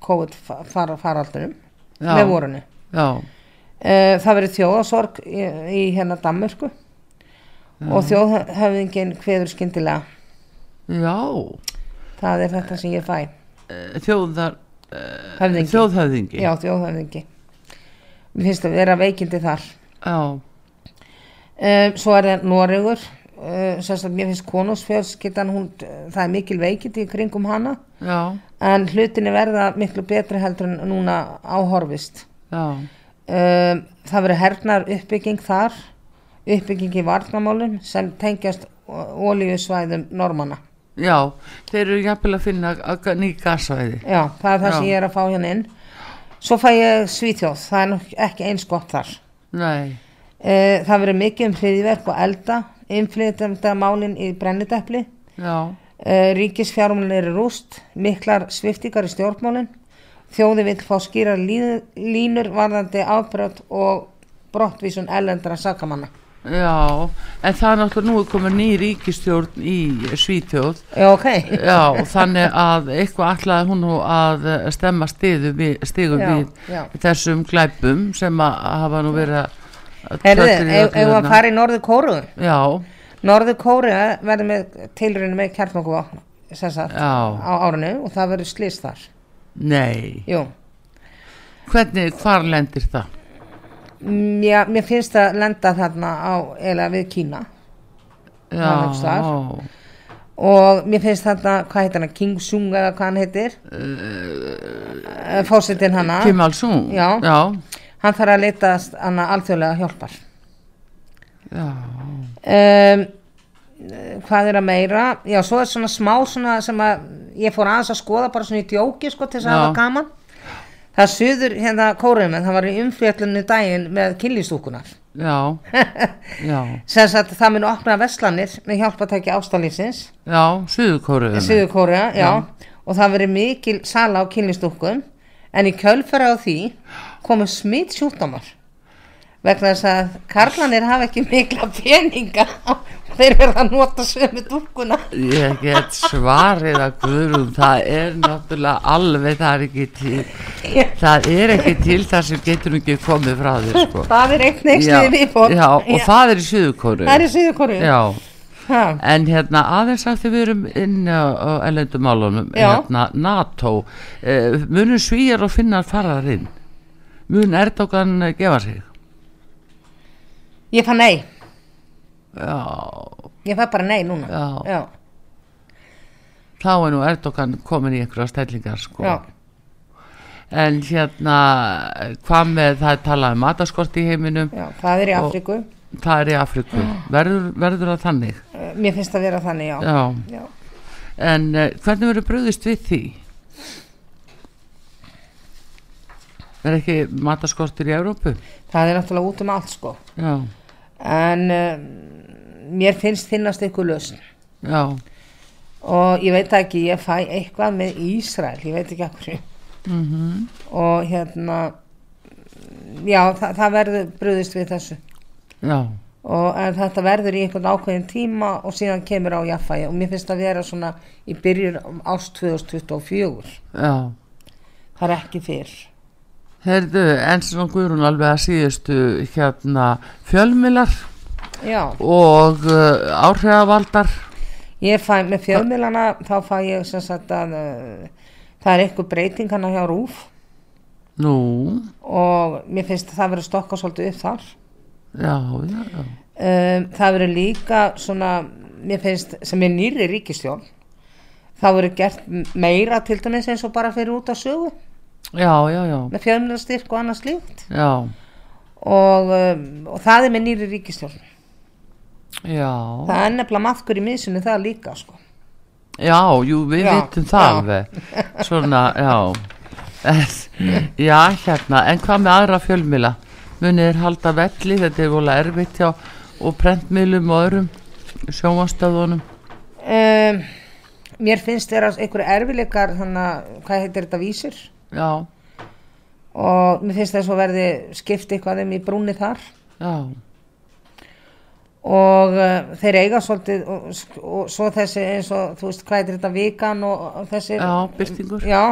COVID-faraldunum með vorunu já, uh, Það verður þjóðasorg í, í hérna Danmörku og þjóðhöfðingin hveður skyndilega. Já. Það er þetta sem ég fæ. Eh, þjóðar Höfðingi. þjóðhöfðingi. Já, þjóðhöfðingi. Mér finnst að vera veikindi þar. Já, Um, svo er það Noregur. Uh, sem sagt mér finnst konusfjölskyldan hún, það er mikil veikindi í kringum hana. Já, en hlutinni verða miklu betri heldur en núna áhorfist. Um, það verður hernar uppbygging þar uppbygging í varnamálum sem tengjast ólíusvæðum normanna já, þeir eru jafnvel að finna ný gasvæði já, það er það sem Já. ég er að fá hérna inn. Svo fæ ég Svíþjóð það er nú ekki eins gott þar. Nei, uh, það verður mikið um hriðverk og elda innflytjanda málin í brennidepli. Já, Uh, ríkisfjármálin eru rúst, miklar sviftingar í stjórnmálin, þjóði vill fá skýra línur varðandi afbrot og brottvísun ellendra sakamanna. já en það er náttúrulega nú komið ný ríkistjórn í Svíþjóð Já, ok. [LAUGHS] Já, þannig að eitthvað ætlaði hún að eh, stemma stigu við, stigu Já, við já. þessum glæpum sem að hafa nú verið að Herðu, tröllin í ef öllu ef að hérna. í Norður Kóru, Já, Norður Kóru verður með tilrunni með Já. á árinu og það verður slist þar. nei Jú, Hvernig, hvar lendir það? Mm, já, mér finnst að lenda þarna á, eða við Kína Já, og mér finnst þarna, hvað heitir hann, King Sung eða hvað hann heitir, uh, fósitinn hana. Kim Al-sung Já. Já, hann þarf að leita alþjóðlega hjálpar já, um, hvað er að meira? Já, svo er svona smá svona sem að ég fór aðeins að skoða bara svona í djóki sko til þess að Já. hafa gaman. Það er suður hérna kóruðum en það var í umfjöllunni daginn með kynlýstúkunar já, [LAUGHS] já, sem sagt það mun opna veslanir með hjálpatæki ástæðlýsins já, Suðurkóru Suður Kórea, já. og það verið mikil sala á kynlýstúkum en í kjölfæra á því komu smitt sjúkdómar vegna þess að karlanir hafa ekki mikla peninga þeir verða að nota sömu dúkkuna Ég get svarið að Guðrún, það er náttúrulega alveg, það er ekki til, það er ekki til það sem getur ekki komið frá þér, sko. það er eitt next við viðbót já, og það er í Suðurkóru. það er í Já, en hérna aðeins að þið verum inn á, Já. hérna NATO, eh, munum svíjar og finnar fara þar inn? Mun Erdogan gefa sig? Ég fann nei, Já, ég fann bara nei núna Já. já, þá er nú Erdogan komin í einhverja stellingar, sko. já. En hérna, hvað með það er talað um mataskort í heiminum, já, það er í Afríku það er í Afriku. Verður, verður það þannig? Eh, mér finnst það vera þannig, já, Já. já. En uh, hvernig verður bröðist við því? er ekki mataskortur í Európu það er náttúrulega út um allt sko já, en um, mér finnst finnast ykkur lausn. Já, og ég veit ekki, ég fæ eitthvað með Ísrael, ég veit ekki akkur mhm. Og hérna já, það, það verður bröðist við þessu. Já, og þetta verður í einhvern ákveðin tíma og síðan kemur á jaffæi og mér finnst að vera svona í byrjun ást 2024 já. Það er ekki fyrr Herðu, en svona Guðrún alveg að síðustu hérna fjölmilar já, og uh, áhrifavaldar. Ég fæ með fjölmiðlana þá fæ ég sem sagt að uh, það er eitthvað breyting hana hjá Rúf nú, og mér finnst að það verður stokka svolítið upp þar. Já, já, já. Um, það verður líka svona mér finnst sem er nýri ríkistjón það verður gert meira til dæmis eins og bara fyrir út á sögu já, já, já, með fjölmiðlastyrk og annað slíkt. Og, um, og það er með nýri ríkistjón já. Það er nefnilega maðkur í miðsunni það líka sko. já, jú, við vitum það svona, já. Já, hérna, en hvað með aðra fjölmila munið er halda velli, þetta er vola erfitt hjá og prentmiðlum og öðrum sjónvastöðunum um, mér finnst þeirra einhverju erfileikar þannig að hvað heitir þetta vísir já, og mér finnst þess að verði skipt eitthvað um í brúni þar. Já, og uh, þeir eiga svolítið og, og svo þessi eins og þú veist hvað er þetta vikan og, og þessi já, byrtingur já,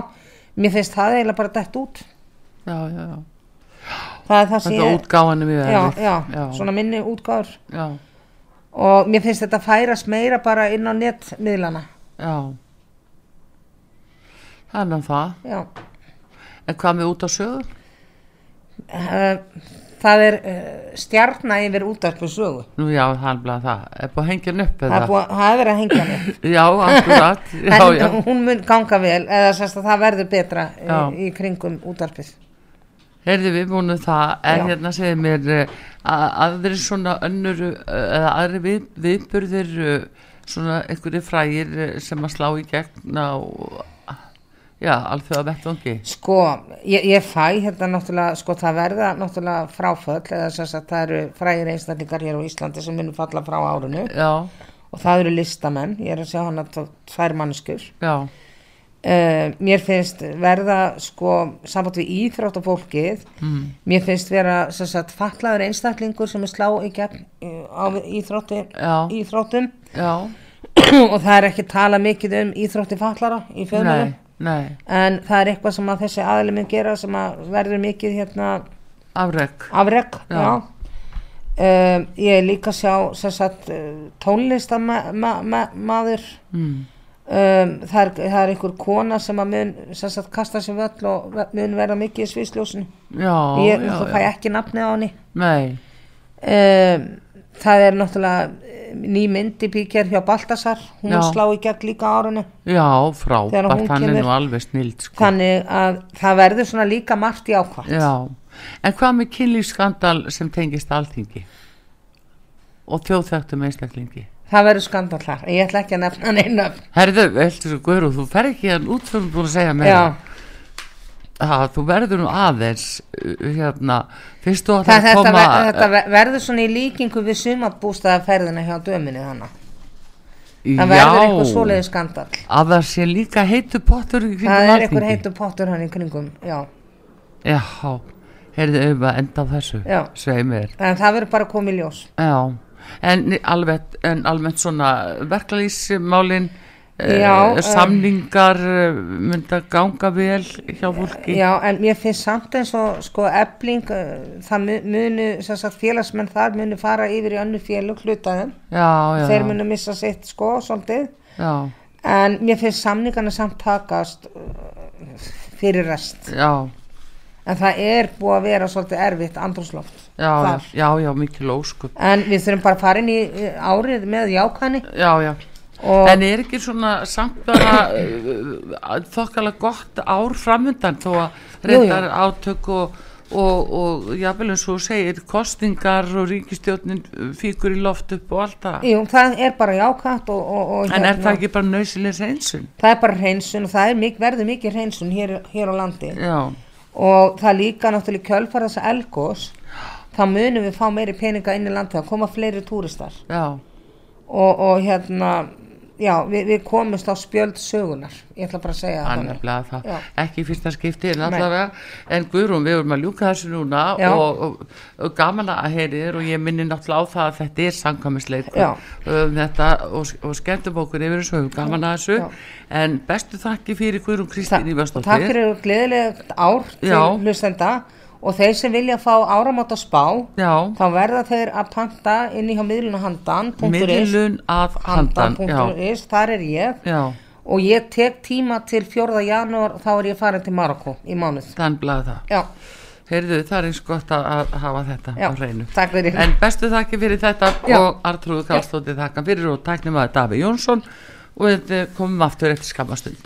mér finnst það eiginlega bara dætt út. Já, já, já, það er það sem þetta útgáðan er mjög já, erfitt já, já, svona minni útgáður já, og mér finnst þetta færast meira bara inn á netmiðlana. Já. Þannig að það. Já en hvað með út á sögur? uh, það er uh, stjarna yfir útarpu sögu. Nú já, það. Er er búið að hengja hann upp það er er verið að hengja henni [LAUGHS] já, akkurat. [LAUGHS] Já, en já, hún mun ganga vel eða sérst að það verður betra Já. í, kringum útarpið heyrði við múnum það. En hérna segir mér eh, að aðri svona önnur eh, eða aðri við, viðburðir eh, svona einhverju frægir eh, sem að slá í gegn á já, alþjóða vettvangi sko, ég, ég fæ hérna náttúrulega, sko það verða náttúrulega fráföll eða sérst að það eru frægir einstaklingar hér á Íslandi sem munum falla frá árinu. Já, og það eru listamenn, ég er að sjá hann að tvær mannskur já, Uh, mér finnst verða sko samband við íþrótt og fólkið mm, mér finnst vera sem sagt fallaður einstaklingur sem er slá í gegn á íþrótti, já, íþróttum. Já. [CLEARS THROAT] Og það er ekki tala mikið um íþrótti fallara í fjölmjölum nei, en það er eitthvað sem að þessi aðli mun gera sem að verður mikið hérna afreg afreg Já. já. Um, ég er líka að sjá sem sagt tónlistamaður ma ma maður mm, um, það, er, það er einhver kona sem að mun sem sagt kasta sér völl og mun verða mikið í sviðsljósinu. Já, ég fæ ekki nafnið á henni. Nei, um, það er náttúrulega eh, ný myndi bíkjar hjá Baltasar. Hún Já. slá í gegn líka á árinu. Já, frábært. Hann er nú alveg snild sko. þannig að það verður svona líka margt í ákvæmt Já, en hvað með kynlífskandal sem tengist alþingi? Og þjóðþægtum einstaklingi? það verður skandal þar, ég ætla ekki að nefna neina Herðu, veltu svo Guðrú, þú fer ekki hann út fyrir búin að segja mér Já, það. Þú verður nú aðeins uh, hérna, fyrst þú að það, það koma ver, þetta ver- verður svona í líkingu við sumabústaðaferðina hjá döminni þannig það verður eitthvað svoleiði skandal að það sé líka heitu pottur það er eitthvað heitur pottur hann í kringum já, Já, heyrðu um að enda á þessu Já. en það verður bara komið ljós. Já, en almennt, en almennt svona verkalýsmálin Já, uh, samningar uh, mynda ganga vel hjá fólki. Já, en mér finnst samt eins og sko ebling, uh, það mu- munu sagt félagsmenn þar munu fara yfir í önnu félug hlutaðum, já, já, þeir munu missa sitt sko svolítið, já, en mér finnst samningarna samt takast fyrir rest, já, en það er búið að vera svolítið erfitt andrúsloft já, já, já, mikil óskup en við þurfum bara að fara inn í árið með jákvæðni. Já, já, og en er ekki svona samt bara uh, þokkala gott ár framundan þó að reyndar átök og og, og jáfnvel eins og segir kostingar og ríkistjórnin fíkur í loft upp og allt það? Jú, það er bara jákvætt og, og, og en er það ekki bara nöysileg einsun það er bara hreinsun og það er mik verður mikið hreinsun hér, hér á landi. Já, og það líka náttúrulega kjölfara þessa elgós þá munum við fá meiri peninga inn í landið að koma fleiri túristar. Já, og, og hérna já, við, við komumst á spjöld sögunar ég ætla bara að segja það annaflega það. Já. ekki fyrsta skipti en allavega. En Guðrún, við vorum að ljúka þessu núna og, og, og gaman að heyrir og ég minni náttúrulega á það að þetta er samkvæmisleikur. Já. um, þetta, og, og skemmtum okkur yfir þessu, gaman að þessu. Já. en bestu þakki fyrir Guðrún Kristín Takk Ívarsdóttir fyrir gleðilegt ár til hlustenda og þeir sem vilja fá áramót að spá já, þá verða þeir að panta inn í hjá miðlunahandan.is þar er ég. Já, og ég tek tíma til 4. janúar þá er ég farin til Marokko í mánuð. Þann blaða. Það heyrðu, það er eins gott að, að hafa þetta já, á hreinu. takk fyrir. En bestu þakki fyrir þetta Já. og Artrúðu Kallstóttir þakka fyrir og tæknum að Davi Jónsson og við komum aftur eftir skamastund.